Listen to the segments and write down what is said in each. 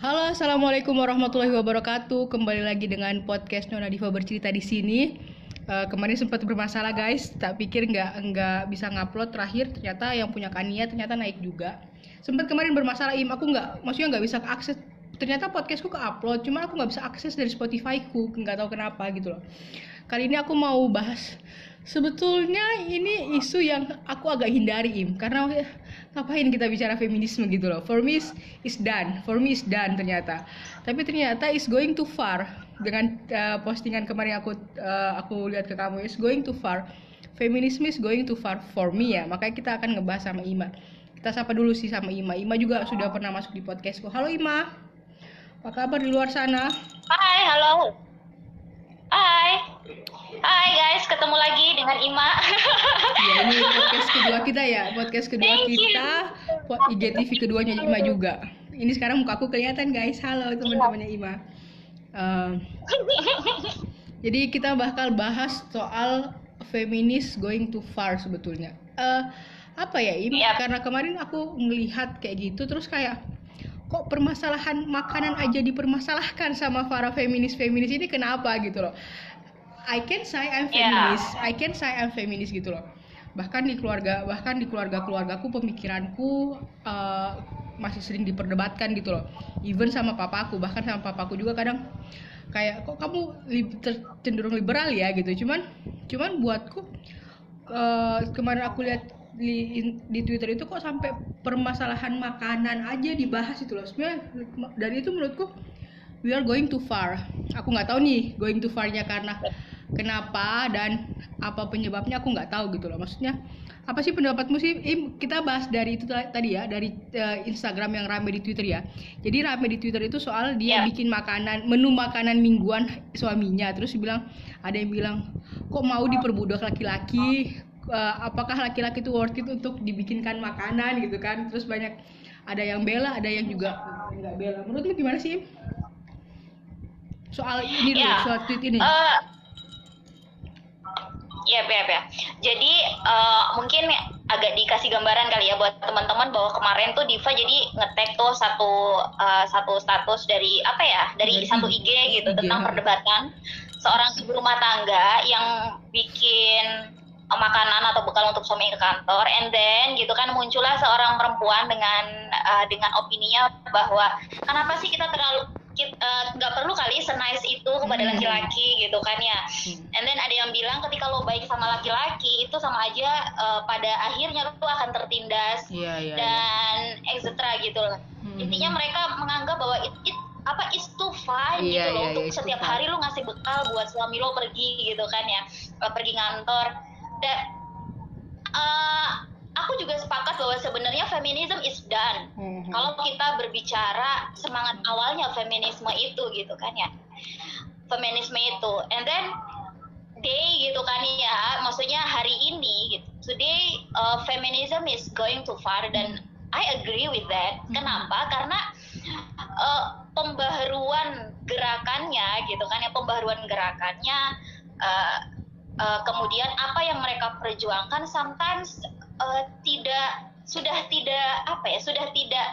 Halo, assalamualaikum warahmatullahi wabarakatuh. Kembali lagi dengan podcast Nona Diva bercerita di sini. Uh, kemarin sempat bermasalah guys, tak pikir nggak nggak bisa ngupload terakhir. Ternyata yang punya Kania ternyata naik juga. Sempat kemarin bermasalah im, aku nggak, maksudnya nggak bisa akses. Ternyata podcastku ke upload, cuman aku nggak bisa akses dari Spotify-ku, nggak tahu kenapa gitu loh. Kali ini aku mau bahas sebetulnya ini isu yang aku agak hindari im. Karena ngapain kita bicara feminisme gitu loh? For me is, done. For me is done ternyata. Tapi ternyata is going too far. Dengan uh, postingan kemarin aku uh, aku lihat ke kamu is going too far. Feminisme is going too far for me ya. Makanya kita akan ngebahas sama Ima. Kita sapa dulu sih sama Ima. Ima juga sudah pernah masuk di podcastku halo Ima. Apa kabar di luar sana? Hai halo Hai Hai guys, ketemu lagi dengan Ima. ya, ini podcast kedua kita ya, podcast kedua Thank kita, buat IGTV keduanya Ima juga. Ini sekarang muka aku kelihatan guys. Halo teman-temannya Ima. Uh, jadi kita bakal bahas soal feminis going too far sebetulnya. Uh, apa ya Ima? Yep. Karena kemarin aku melihat kayak gitu, terus kayak kok permasalahan makanan aja dipermasalahkan sama para feminis-feminis ini kenapa gitu loh? I can say I'm feminist. Yeah. I can say I'm feminist gitu loh. Bahkan di keluarga bahkan di keluarga keluargaku pemikiranku uh, masih sering diperdebatkan gitu loh. Even sama papaku bahkan sama papaku juga kadang kayak kok kamu li cenderung liberal ya? gitu. Cuman cuman buatku uh, kemarin aku lihat di, di Twitter itu kok sampai permasalahan makanan aja dibahas itu loh. Sebenarnya dari itu menurutku we are going too far. Aku nggak tahu nih going too farnya karena kenapa dan apa penyebabnya aku nggak tahu gitu loh. Maksudnya apa sih pendapatmu sih? Im, kita bahas dari itu tadi ya dari uh, Instagram yang rame di Twitter ya. Jadi rame di Twitter itu soal dia yeah. bikin makanan menu makanan mingguan suaminya. Terus bilang ada yang bilang kok mau diperbudak laki-laki uh, apakah laki-laki itu worth it untuk dibikinkan makanan gitu kan terus banyak ada yang bela ada yang juga nggak bela menurut lu gimana sih soal ini yeah. soal tweet ini uh Iya, ya, ya. Jadi uh, mungkin agak dikasih gambaran kali ya buat teman-teman bahwa kemarin tuh Diva jadi ngetek tuh satu uh, satu status dari apa ya dari satu IG gitu IG. tentang perdebatan seorang ibu rumah tangga yang bikin makanan atau bekal untuk suami ke kantor and then gitu kan muncullah seorang perempuan dengan uh, dengan opininya bahwa kenapa sih kita terlalu Eh, nggak uh, perlu kali senice itu kepada hmm. laki-laki gitu kan ya hmm. and then ada yang bilang ketika lo baik sama laki-laki itu sama aja uh, pada akhirnya lo akan tertindas yeah, yeah, iya. dan yeah. etc gitu loh hmm. intinya mereka menganggap bahwa it, it apa is too fine yeah, gitu loh yeah, untuk yeah, setiap hari lo ngasih bekal buat suami lo pergi gitu kan ya pergi kantor dan uh, aku juga sepakat bahwa sebenarnya feminism is done. Mm-hmm. Kalau kita berbicara semangat awalnya feminisme itu gitu kan ya. Feminisme itu. And then day gitu kan ya, maksudnya hari ini gitu. Today uh, feminism is going too far dan I agree with that. Mm-hmm. Kenapa? Karena uh, pembaharuan gerakannya gitu kan ya, pembaharuan gerakannya uh, uh, kemudian apa yang mereka perjuangkan sometimes uh, tidak sudah tidak apa ya sudah tidak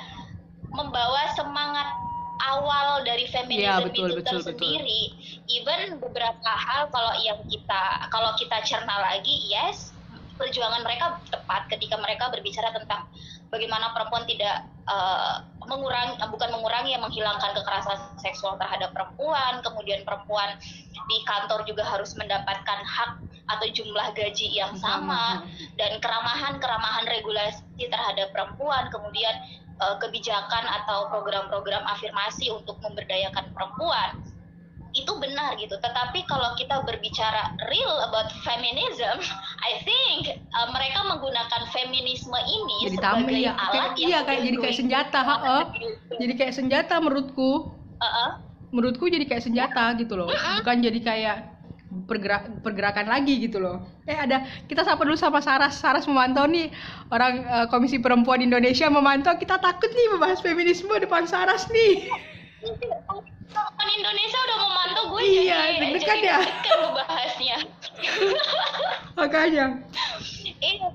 membawa semangat awal dari feminisme ya, betul, itu betul, tersendiri. Betul. Even beberapa hal kalau yang kita kalau kita cerna lagi, yes, perjuangan mereka tepat ketika mereka berbicara tentang bagaimana perempuan tidak uh, mengurangi bukan mengurangi yang menghilangkan kekerasan seksual terhadap perempuan, kemudian perempuan di kantor juga harus mendapatkan hak atau jumlah gaji yang sama. dan keramahan-keramahan regulasi terhadap perempuan. Kemudian uh, kebijakan atau program-program afirmasi untuk memberdayakan perempuan itu benar gitu. Tetapi kalau kita berbicara real about feminism, I think uh, mereka menggunakan feminisme ini jadi sebagai ya, alat kayak, iya kayak jadi kayak senjata, ha Jadi kayak senjata menurutku. Uh -uh. Menurutku jadi kayak senjata gitu loh. Uh -uh. Bukan jadi kayak pergerak pergerakan lagi gitu loh. Eh ada kita sapa dulu sama Saras. Saras memantau nih orang uh, Komisi Perempuan Indonesia memantau. Kita takut nih membahas feminisme depan Saras nih. Perempuan Indonesia udah memantau gue iya, jadi deg-degan ya. Kan bahasnya. Makanya. Iya.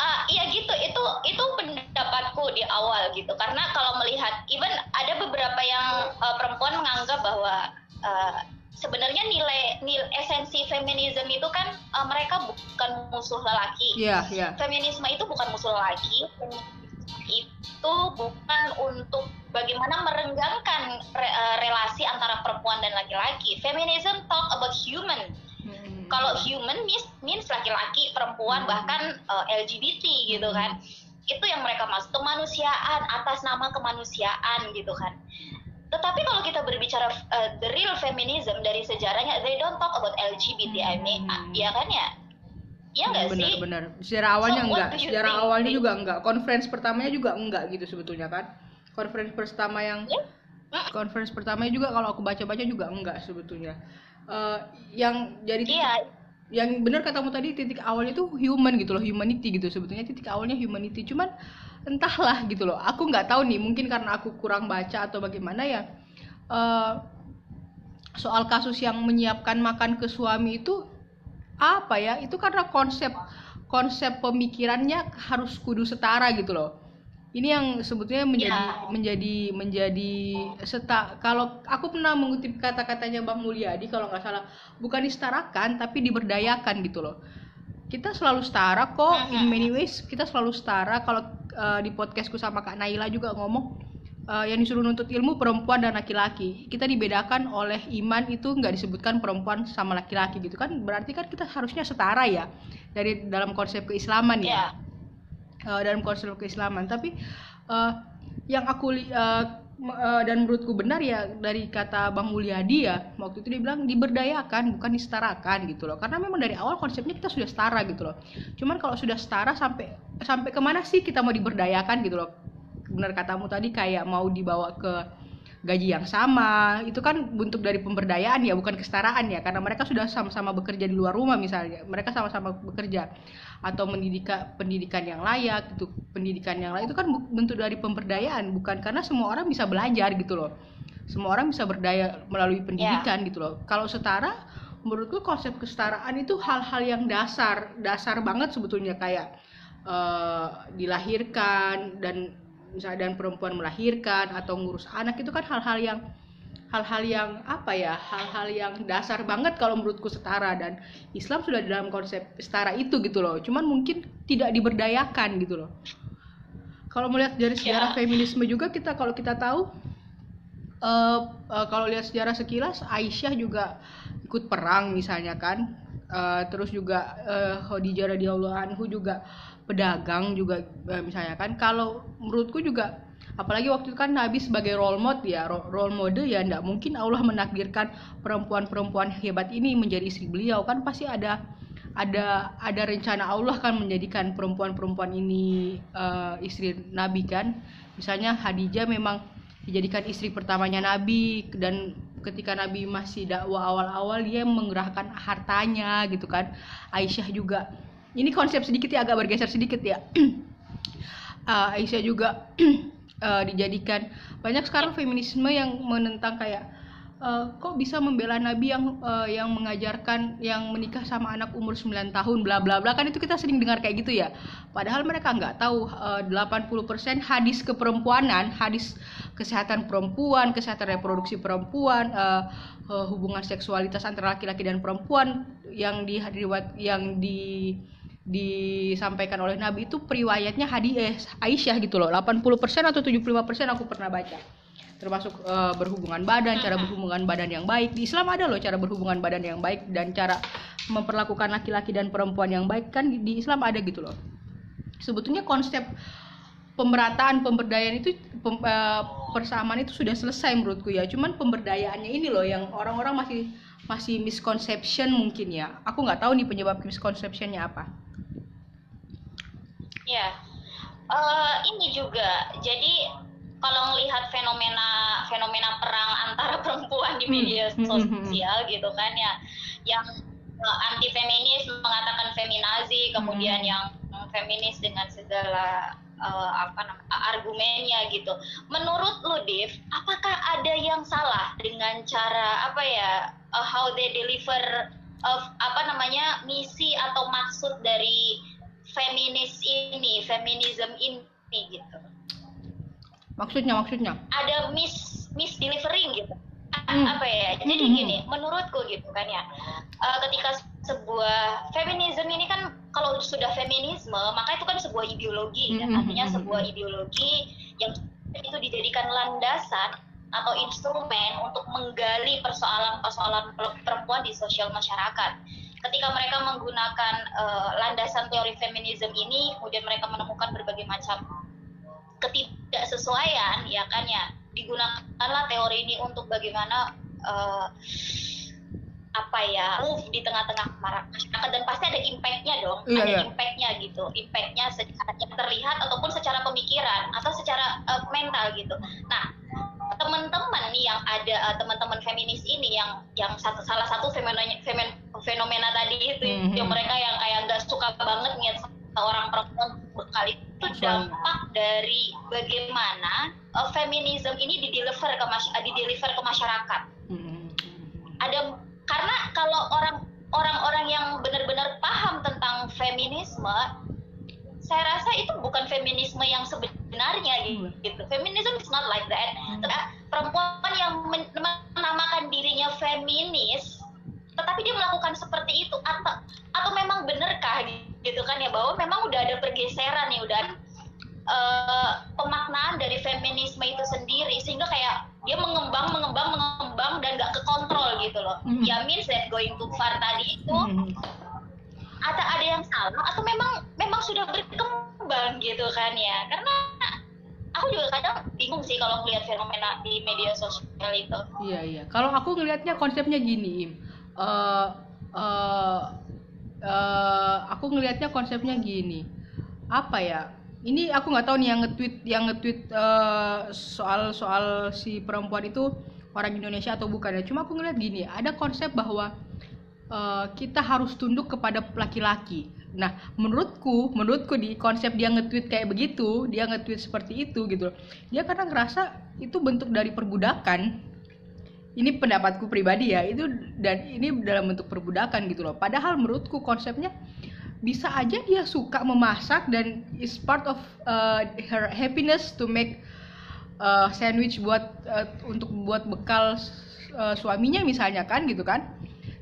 Uh, iya gitu, itu itu pendapatku di awal gitu. Karena kalau melihat, even ada beberapa uh, sebenarnya nilai nilai esensi feminisme itu kan uh, mereka bukan musuh lelaki. Iya, yeah, iya. Yeah. Feminisme itu bukan musuh lelaki. Itu bukan untuk bagaimana merenggangkan re, uh, relasi antara perempuan dan laki-laki. Feminism talk about human. Hmm. Kalau human means means laki-laki, perempuan, hmm. bahkan uh, LGBT gitu kan. Itu yang mereka maksud kemanusiaan atas nama kemanusiaan gitu kan tetapi kalau kita berbicara uh, the real feminism dari sejarahnya, they don't talk about LGBT, hmm. I mean, ya kan ya? Iya nggak sih? Benar-benar. Sejarah awalnya so, enggak. Sejarah think? awalnya juga enggak. Conference pertamanya juga enggak gitu sebetulnya kan. Conference pertama yang yeah? conference pertamanya juga kalau aku baca-baca juga enggak sebetulnya. Uh, yang jadi yeah. yang benar katamu tadi titik awalnya itu human gitu loh, humanity gitu sebetulnya titik awalnya humanity. Cuman entahlah gitu loh aku nggak tahu nih mungkin karena aku kurang baca atau bagaimana ya uh, soal kasus yang menyiapkan makan ke suami itu apa ya itu karena konsep konsep pemikirannya harus kudu setara gitu loh ini yang sebetulnya menjadi ya. menjadi menjadi seta kalau aku pernah mengutip kata-katanya Bang Mulyadi kalau nggak salah bukan disetarakan tapi diberdayakan gitu loh. Kita selalu setara kok in many ways kita selalu setara. Kalau uh, di podcastku sama Kak Naila juga ngomong uh, yang disuruh nuntut ilmu perempuan dan laki-laki. Kita dibedakan oleh iman itu nggak disebutkan perempuan sama laki-laki gitu kan. Berarti kan kita harusnya setara ya dari dalam konsep keislaman ya. Yeah. Uh, dalam konsep keislaman. Tapi uh, yang aku uh, dan menurutku benar ya dari kata Bang Mulyadi ya waktu itu dia bilang diberdayakan bukan disetarakan gitu loh. Karena memang dari awal konsepnya kita sudah setara gitu loh. Cuman kalau sudah setara sampai sampai ke mana sih kita mau diberdayakan gitu loh? Benar katamu tadi kayak mau dibawa ke gaji yang sama. Itu kan bentuk dari pemberdayaan ya bukan kesetaraan ya. Karena mereka sudah sama-sama bekerja di luar rumah misalnya. Mereka sama-sama bekerja atau pendidikan yang layak itu pendidikan yang layak itu kan bentuk dari pemberdayaan bukan karena semua orang bisa belajar gitu loh semua orang bisa berdaya melalui pendidikan yeah. gitu loh kalau setara menurutku konsep kesetaraan itu hal-hal yang dasar dasar banget sebetulnya kayak uh, dilahirkan dan misalnya dan perempuan melahirkan atau ngurus anak itu kan hal-hal yang hal-hal yang apa ya hal-hal yang dasar banget kalau menurutku setara dan Islam sudah dalam konsep setara itu gitu loh. Cuman mungkin tidak diberdayakan gitu loh. Kalau melihat dari sejarah ya. feminisme juga kita kalau kita tahu uh, uh, kalau lihat sejarah sekilas Aisyah juga ikut perang misalnya kan. Uh, terus juga uh, Khadijah radhiyallahu anhu juga pedagang juga eh, misalnya kan. Kalau menurutku juga apalagi waktu itu kan Nabi sebagai role model ya role model ya tidak mungkin Allah menakdirkan perempuan-perempuan hebat ini menjadi istri beliau. Kan pasti ada ada ada rencana Allah kan menjadikan perempuan-perempuan ini uh, istri Nabi kan. Misalnya Hadijah memang dijadikan istri pertamanya Nabi dan ketika Nabi masih dakwah awal-awal dia mengerahkan hartanya gitu kan. Aisyah juga ini konsep sedikit ya agak bergeser sedikit ya. Uh, Aisyah juga uh, dijadikan. Banyak sekarang feminisme yang menentang kayak uh, kok bisa membela Nabi yang uh, yang mengajarkan yang menikah sama anak umur 9 tahun bla bla bla. Kan itu kita sering dengar kayak gitu ya. Padahal mereka nggak tahu uh, 80% hadis keperempuanan hadis kesehatan perempuan kesehatan reproduksi perempuan uh, uh, hubungan seksualitas antara laki-laki dan perempuan yang di yang di disampaikan oleh Nabi itu periwayatnya hadis Aisyah gitu loh. 80% atau 75% aku pernah baca. Termasuk uh, berhubungan badan cara berhubungan badan yang baik. Di Islam ada loh cara berhubungan badan yang baik dan cara memperlakukan laki-laki dan perempuan yang baik. Kan di Islam ada gitu loh. Sebetulnya konsep pemerataan pemberdayaan itu pem, uh, persamaan itu sudah selesai menurutku ya. Cuman pemberdayaannya ini loh yang orang-orang masih masih misconception mungkin ya. Aku nggak tahu nih penyebab misconceptionnya apa Ya, uh, ini juga. Jadi kalau melihat fenomena fenomena perang antara perempuan di media hmm. Hmm, hmm, sosial gitu kan ya, yang uh, eh, anti feminis mengatakan feminazi, kemudian yang feminis dengan segala uh, apa namanya argumennya gitu. Menurut lu, Div, apakah ada yang salah dengan cara apa ya uh, how they deliver of apa namanya misi atau maksud dari feminis ini, feminism ini gitu. Maksudnya maksudnya? Ada miss miss delivering gitu. hmm. apa ya jadi hmm. gini menurutku gitu kan ya uh, ketika sebuah feminisme ini kan kalau sudah feminisme maka itu kan sebuah ideologi kan artinya sebuah ideologi yang itu dijadikan landasan atau instrumen untuk menggali persoalan-persoalan perempuan di sosial masyarakat. Ketika mereka menggunakan uh, landasan teori feminisme ini, kemudian mereka menemukan berbagai macam ketidaksesuaian, ya kan ya, digunakanlah teori ini untuk bagaimana uh, apa ya move di tengah-tengah masyarakat. Dan pasti ada impactnya dong. Iya, ada iya. impactnya gitu. Impactnya secara terlihat ataupun secara pemikiran atau secara uh, mental gitu. Nah teman-teman nih yang ada uh, teman-teman feminis ini yang yang satu salah satu fenomena fenomena, fenomena tadi itu mm -hmm. yang mereka yang kayak nggak suka banget ngeliat seorang perempuan berkali itu dampak dari bagaimana uh, feminisme ini dideliver ke mas dideliver ke masyarakat. Mm -hmm. Ada karena kalau orang orang-orang yang benar-benar paham tentang feminisme saya rasa itu bukan feminisme yang sebenarnya hmm. gitu. Feminism is not like that. Hmm. Perempuan yang menamakan dirinya feminis, tetapi dia melakukan seperti itu atau atau memang benarkah gitu kan ya bahwa memang udah ada pergeseran nih udah uh, pemaknaan dari feminisme itu sendiri sehingga kayak dia mengembang mengembang mengembang dan gak kekontrol gitu loh. Hmm. Ya means that going too far tadi itu hmm ada ada yang salah atau memang kan ya. Karena aku juga kadang bingung sih kalau melihat fenomena di media sosial itu. Iya iya. Kalau aku ngelihatnya konsepnya gini uh, uh, uh, aku ngelihatnya konsepnya gini. Apa ya? Ini aku nggak tahu nih yang nge-tweet yang nge-tweet uh, soal soal si perempuan itu orang Indonesia atau bukan ya. Cuma aku ngeliat gini ada konsep bahwa uh, kita harus tunduk kepada laki-laki. Nah, menurutku, menurutku di konsep dia nge-tweet kayak begitu, dia nge-tweet seperti itu gitu. Dia karena ngerasa itu bentuk dari perbudakan. Ini pendapatku pribadi ya, itu dan ini dalam bentuk perbudakan gitu loh. Padahal menurutku konsepnya bisa aja dia suka memasak dan is part of uh, her happiness to make uh, sandwich buat uh, untuk buat bekal uh, suaminya misalnya kan gitu kan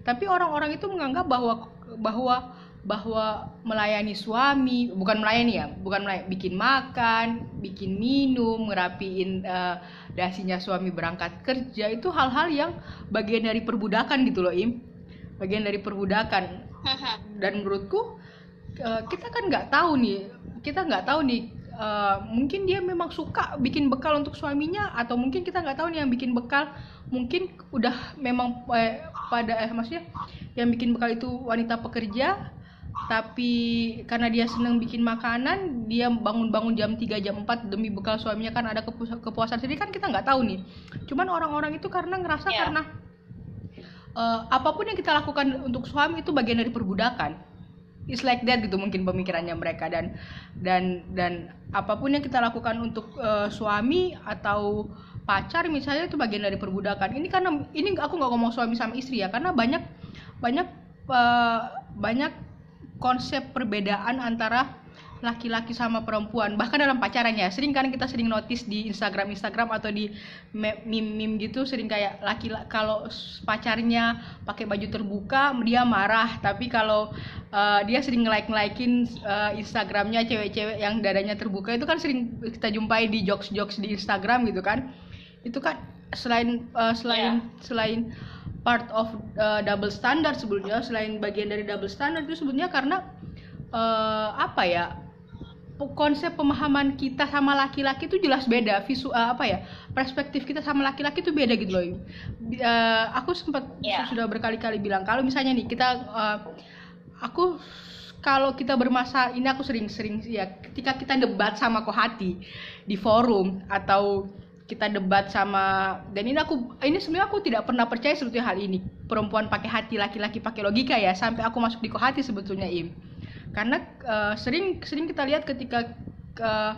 tapi orang-orang itu menganggap bahwa bahwa bahwa melayani suami bukan melayani ya bukan melayani, bikin makan bikin minum ngerapiin uh, dasinya suami berangkat kerja itu hal-hal yang bagian dari perbudakan gitu loh im. Bagian dari perbudakan. Dan menurutku uh, kita kan nggak tahu nih kita nggak tahu nih uh, mungkin dia memang suka bikin bekal untuk suaminya atau mungkin kita nggak tahu nih yang bikin bekal mungkin udah memang eh, pada eh maksudnya yang bikin bekal itu wanita pekerja tapi karena dia senang bikin makanan dia bangun-bangun jam 3 jam 4 demi bekal suaminya. Kan ada kepu kepuasan sendiri kan kita nggak tahu nih. Cuman orang-orang itu karena ngerasa yeah. karena uh, apa pun yang kita lakukan untuk suami itu bagian dari perbudakan. It's like that gitu mungkin pemikirannya mereka. Dan dan dan apa pun yang kita lakukan untuk uh, suami atau pacar misalnya itu bagian dari perbudakan. Ini karena ini aku nggak ngomong suami sama istri ya karena banyak banyak uh, banyak konsep perbedaan antara laki-laki sama perempuan bahkan dalam pacarannya. Sering kan kita sering notice di Instagram Instagram atau di meme meme gitu sering kayak laki kalau pacarnya pakai baju terbuka dia marah. Tapi kalau uh, dia sering nge like ngelakin uh, Instagramnya cewek-cewek yang dadanya terbuka itu kan sering kita jumpai di jokes jokes di Instagram gitu kan. Itu kan selain uh, selain yeah. selain part of uh, double standard sebetulnya selain bagian dari double standard itu sebetulnya karena uh, apa ya konsep pemahaman kita sama laki-laki itu jelas beda. Visu uh, apa ya perspektif kita sama laki-laki itu beda gitu loh. Uh, aku sempat yeah. sudah berkali-kali bilang kalau misalnya nih kita uh, aku kalau kita bermasalah ini aku sering-sering ya ketika kita debat sama kohati di forum atau kita debat sama dan ini aku ini sebenarnya aku tidak pernah percaya sebetulnya hal ini. Perempuan pakai hati laki-laki pakai logika ya sampai aku masuk di hati sebetulnya im. Karena uh, sering sering kita lihat ketika uh,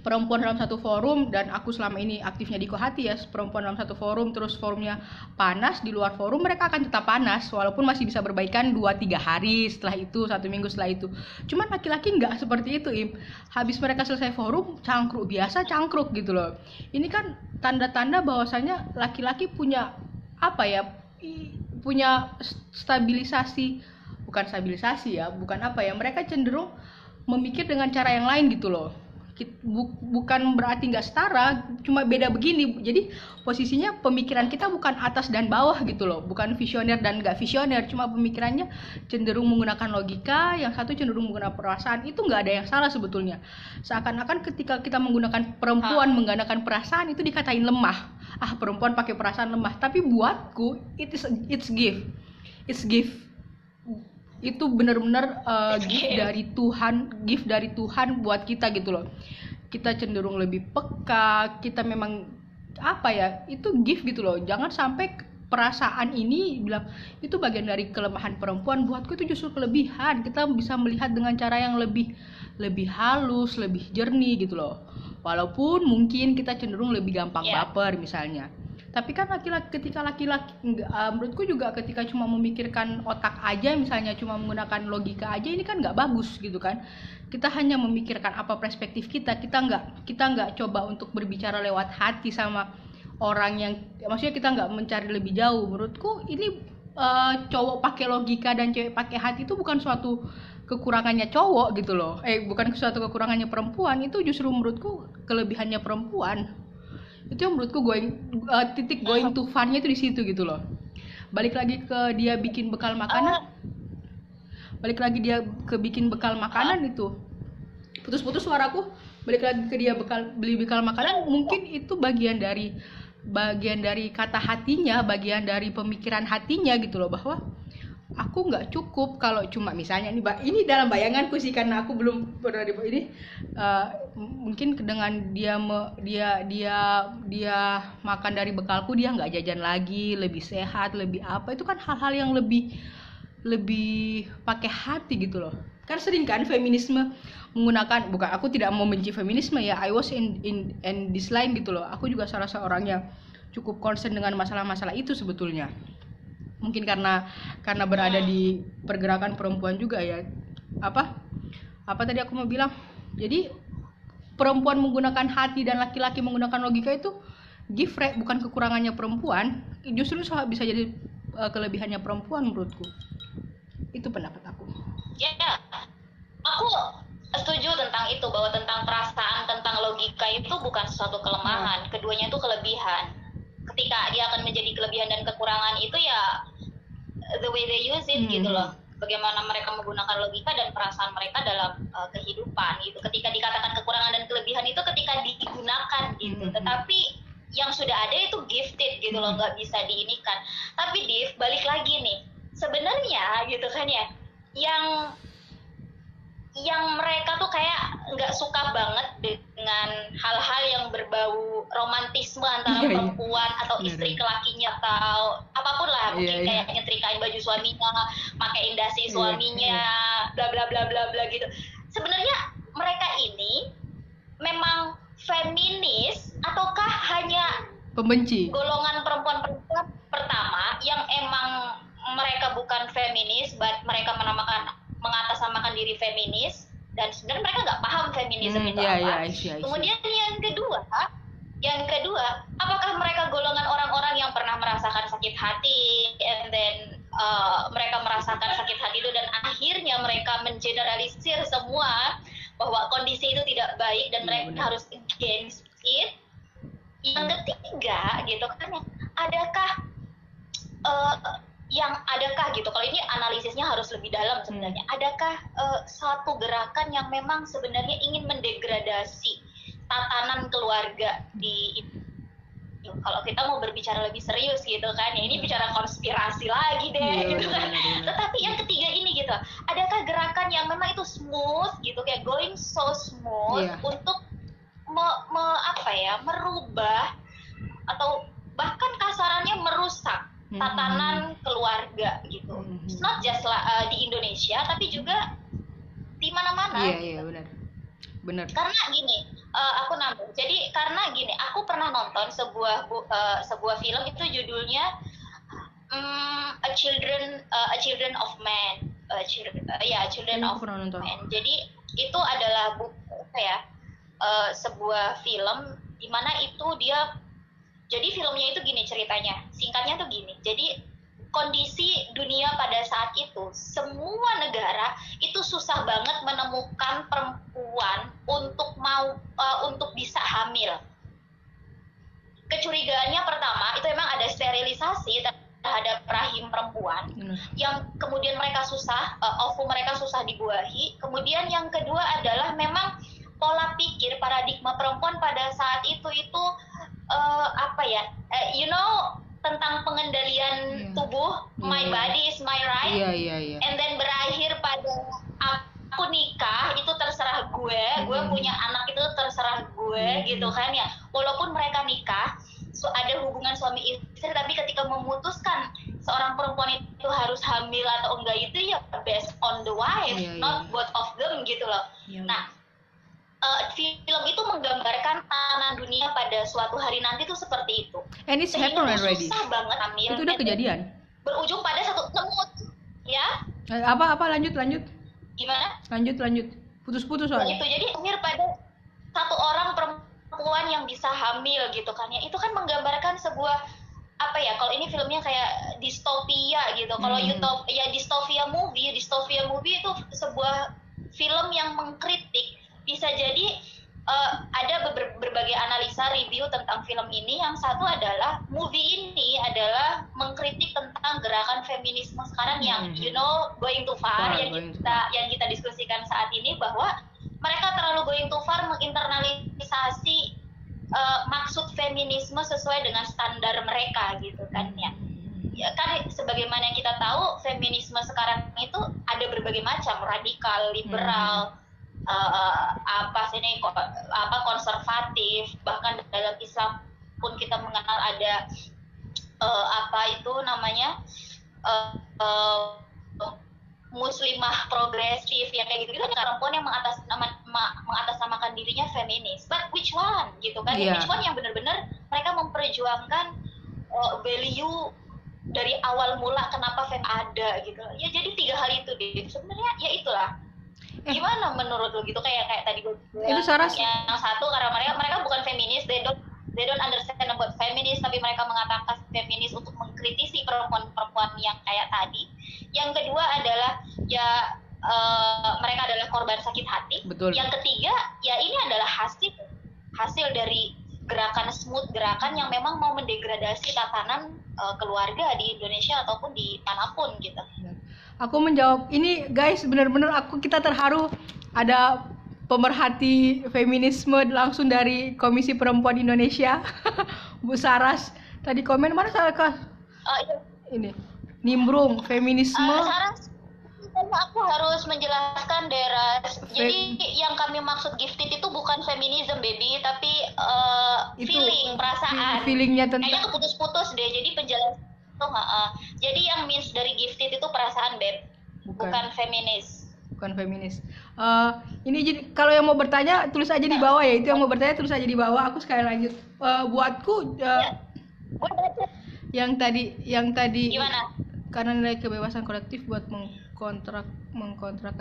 perempuan dalam satu forum dan aku selama ini aktifnya di Kohati ya perempuan dalam satu forum terus forumnya panas di luar forum mereka akan tetap panas walaupun masih bisa berbaikan 2-3 hari setelah itu satu minggu setelah itu. Cuman laki-laki nggak seperti itu im. Habis mereka selesai forum cangkruk biasa cangkruk gitu loh. Ini kan tanda-tanda bahwasanya laki-laki punya apa ya punya stabilisasi. Bukan stabilisasi ya bukan apa ya mereka cenderung memikir dengan cara yang lain gitu loh bukan berarti nggak setara cuma beda begini. Jadi posisinya pemikiran kita bukan atas dan bawah gitu loh. Bukan visioner dan nggak visioner cuma pemikirannya cenderung menggunakan logika yang satu cenderung menggunakan perasaan. Itu nggak ada yang salah sebetulnya. Seakan-akan ketika kita menggunakan perempuan menggunakan perasaan itu dikatain lemah. Ah perempuan pakai perasaan lemah. Tapi buatku it is it's gift it's gift itu benar-benar uh, gift dari Tuhan, gift dari Tuhan buat kita gitu loh. Kita cenderung lebih peka, kita memang apa ya? Itu gift gitu loh. Jangan sampai perasaan ini bilang itu bagian dari kelemahan perempuan buatku itu justru kelebihan. Kita bisa melihat dengan cara yang lebih lebih halus, lebih jernih gitu loh. Walaupun mungkin kita cenderung lebih gampang yeah. baper misalnya tapi kan laki-laki ketika laki-laki uh, menurutku juga ketika cuma memikirkan otak aja misalnya cuma menggunakan logika aja ini kan nggak bagus gitu kan. Kita hanya memikirkan apa perspektif kita kita nggak kita nggak coba untuk berbicara lewat hati sama orang yang maksudnya kita nggak mencari lebih jauh. Menurutku ini uh, cowok pakai logika dan cewek pakai hati itu bukan suatu kekurangannya cowok gitu loh. Eh bukan suatu kekurangannya perempuan itu justru menurutku kelebihannya perempuan itu yang menurutku going uh, titik going to funnya itu di situ gitu loh. Balik lagi ke dia bikin bekal makanan. Balik lagi dia ke bikin bekal makanan itu. Putus-putus suaraku balik lagi ke dia bekal beli bekal makanan. Mungkin itu bagian dari bagian dari kata hatinya bagian dari pemikiran hatinya gitu loh bahwa aku nggak cukup kalau cuma misalnya ini ini dalam bayanganku sih karena aku belum pernah di ini uh, mungkin dengan dia me, dia dia dia makan dari bekalku dia nggak jajan lagi lebih sehat lebih apa. Itu kan hal-hal yang lebih lebih pakai hati gitu loh. Kan sering kan feminisme menggunakan bukan aku tidak mau membenci feminisme ya. I was in in in this line gitu loh. Aku juga salah seorang yang cukup concern dengan masalah-masalah itu sebetulnya mungkin karena karena berada di pergerakan perempuan juga ya. Apa? Apa tadi aku mau bilang? Jadi perempuan menggunakan hati dan laki-laki menggunakan logika itu gift bukan kekurangannya perempuan justru bisa jadi uh, kelebihannya perempuan menurutku. Itu pendapat aku. Ya aku setuju tentang itu bahwa tentang perasaan tentang logika itu bukan suatu kelemahan. Hmm. keduanya itu kelebihan ketika dia akan menjadi kelebihan dan kekurangan itu ya the way they use it hmm. gitu loh bagaimana mereka menggunakan logika dan perasaan mereka dalam uh, kehidupan gitu ketika dikatakan kekurangan dan kelebihan itu ketika digunakan gitu hmm. tetapi yang sudah ada itu gifted gitu loh hmm. nggak bisa diinikan tapi Div balik lagi nih sebenarnya gitu kan ya yang yang mereka tuh kayak nggak suka banget dengan hal-hal yang berbau romantisme antara yeah, iya. perempuan yeah. atau istri ke lakinya atau apa pun lah mungkin yeah, yeah. kayak nyetrikain baju suaminya, pakai indasi iya, suaminya, yeah, bla bla bla bla bla gitu. Sebenarnya mereka ini memang feminis ataukah hanya pembenci golongan perempuan-perempuan pertama yang emang mereka bukan feminis, but mereka menamakan mengatasnamakan diri feminis dan sebenarnya mereka nggak paham feminisme hmm, itu yeah, apa. Yeah, I see, I see. Kemudian yang kedua, yang kedua, apakah mereka golongan orang-orang yang pernah merasakan sakit hati, and then uh, mereka merasakan sakit hati itu dan akhirnya mereka mengeneralisir semua bahwa kondisi itu tidak baik dan hmm, mereka benar. harus against it. Yang ketiga, gitu kan, adakah uh, yang adakah gitu kalau ini analisisnya harus lebih dalam sebenarnya hmm. adakah uh, satu gerakan yang memang sebenarnya ingin mendegradasi tatanan keluarga di kalau kita mau berbicara lebih serius gitu kan ya ini hmm. bicara konspirasi lagi deh yeah, gitu kan tetapi yang ketiga ini gitu adakah gerakan yang memang itu smooth gitu kayak going so smooth yeah. untuk me, me, apa ya merubah atau bahkan kasarannya merusak. Tatanan keluarga gitu. Mm-hmm. It's not just uh, di Indonesia tapi juga di mana-mana. Iya iya benar. Benar. Karena gini, uh, aku nambah. Jadi karena gini, aku pernah nonton sebuah uh, sebuah film itu judulnya um, A Children uh, A Children of Man. Uh, children, uh, ya, Children of Man. Jadi itu adalah buku apa ya? Uh, sebuah film di mana itu dia jadi filmnya itu gini ceritanya. Singkatnya tuh gini. Jadi kondisi dunia pada saat itu semua negara itu susah banget menemukan perempuan untuk mau uh, untuk bisa hamil kecurigaannya pertama itu memang ada sterilisasi terhadap rahim perempuan hmm. yang kemudian mereka susah uh, ovum mereka susah dibuahi kemudian yang kedua adalah memang pola pikir paradigma perempuan pada saat itu itu uh, apa ya uh, you know tentang pengendalian yeah. tubuh my yeah. body is my right yeah, yeah, yeah. and then berakhir pada aku nikah itu terserah gue hmm. gue punya anak itu terserah gue hmm. gitu kan ya walaupun mereka nikah so ada hubungan suami istri tapi ketika memutuskan seorang perempuan itu harus hamil atau enggak itu ya based on the wife yeah, yeah. not both of them gitu loh yeah, nah uh, film itu menggambarkan tatanan dunia pada suatu hari nanti tuh seperti itu. And it's happened already. Susah banget ambil. Itu udah kejadian. Berujung pada satu semut, ya? Eh, apa apa lanjut lanjut? Gimana? Lanjut lanjut. Putus-putus soalnya. Itu jadi akhir pada satu orang perempuan yang bisa hamil gitu kan ya. Itu kan menggambarkan sebuah apa ya kalau ini filmnya kayak distopia gitu kalau hmm. utop ya distopia movie distopia movie itu sebuah film yang mengkritik bisa jadi uh, ada ber berbagai analisa review tentang film ini. Yang satu adalah movie ini adalah mengkritik tentang gerakan feminisme sekarang yang hmm. you know going too far yang kita yang kita diskusikan saat ini bahwa mereka terlalu going too far menginternalisasi uh, maksud feminisme sesuai dengan standar mereka gitu kan ya. Ya, kan sebagaimana yang kita tahu feminisme sekarang itu ada berbagai macam radikal liberal hmm uh, apa sih ini apa konservatif bahkan dalam Islam pun kita mengenal ada uh, apa itu namanya uh, uh, muslimah progresif yang kayak gitu. Gitu kan perempuan yang mengatas nama, mengatasnamakan dirinya feminis. But which one? Gitu kan? Yeah. which one yang benar-benar mereka memperjuangkan uh, value dari awal mula kenapa fem ada gitu. Ya jadi tiga hal itu deh sebenarnya ya itulah. Gimana menurut lo gitu? Kayak kayak tadi gue itu Saras yang satu karena mereka mereka bukan feminis. They don't they don't understand about feminis tapi mereka mengatakan feminis untuk mengkritisi perempuan-perempuan yang kayak tadi. Yang kedua adalah ya uh, mereka adalah korban sakit hati. Betul. yang ketiga ya ini adalah hasil hasil dari gerakan smooth gerakan yang memang mau mendegradasi tatanan uh, keluarga di Indonesia ataupun di mana pun gitu aku menjawab ini guys benar-benar aku kita terharu. Ada pemerhati feminisme langsung dari Komisi Perempuan Indonesia Bu Saras. Tadi komen mana kah oh, iya. ini nimbrung feminisme. Uh, Saras aku harus menjelaskan daerah. Jadi yang kami maksud gifted itu bukan feminisme baby tapi uh, itu, feeling perasaan. Feelingnya tentang kayaknya keputus-putus deh jadi penjelasan tuh uh, jadi yang means dari gifted itu perasaan beb. Bukan, bukan feminis. Bukan feminis. Uh, ini jadi kalau yang mau bertanya tulis aja di nah. bawah ya. Itu yang mau bertanya tulis aja di bawah. Aku sekali lanjut uh, buatku uh, ya. yang tadi yang tadi gimana? karena nilai kebebasan kolektif buat mengkontrak mengkontrak.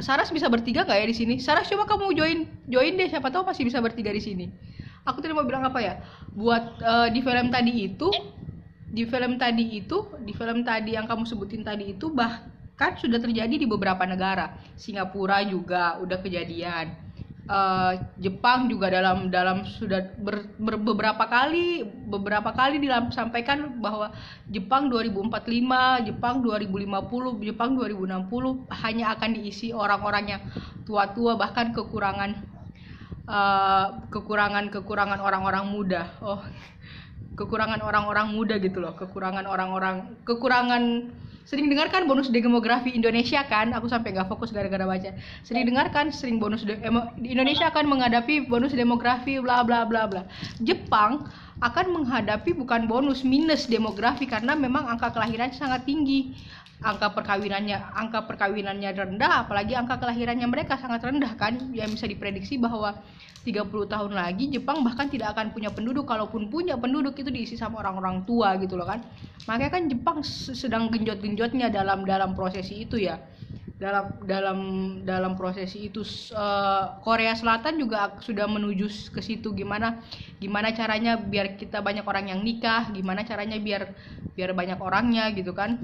Saras bisa bertiga nggak ya di sini? Saras coba kamu join join deh. Siapa tahu masih bisa bertiga di sini. Aku tadi mau bilang apa ya? Buat uh, di film tadi itu eh di film tadi itu di film tadi yang kamu sebutin tadi itu bahkan sudah terjadi di beberapa negara. Singapura juga udah kejadian. Uh, Jepang juga dalam dalam sudah ber, ber, beberapa kali beberapa kali disampaikan bahwa Jepang 2045 Jepang 2050 Jepang 2060 hanya akan diisi orang-orang yang tua-tua bahkan kekurangan uh, kekurangan kekurangan orang-orang muda. Oh kekurangan orang-orang muda gitu loh kekurangan orang-orang kekurangan sering dengarkan bonus demografi Indonesia kan? Aku sampai nggak fokus gara-gara baca. Sering dengarkan sering bonus de, di Indonesia akan menghadapi bonus demografi bla bla bla bla. Jepang akan menghadapi bukan bonus minus demografi karena memang angka kelahiran sangat tinggi angka perkawinannya angka perkawinannya rendah apalagi angka kelahirannya mereka sangat rendah kan. Yang bisa diprediksi bahwa 30 tahun lagi Jepang bahkan tidak akan punya penduduk kalaupun punya penduduk itu diisi sama orang-orang tua gitu loh kan. Makanya kan Jepang sedang genjot-genjotnya dalam dalam prosesi itu ya. Dalam dalam dalam prosesi itu uh, Korea Selatan juga sudah menuju ke situ. Gimana gimana caranya biar kita banyak orang yang nikah gimana caranya biar biar banyak orangnya gitu kan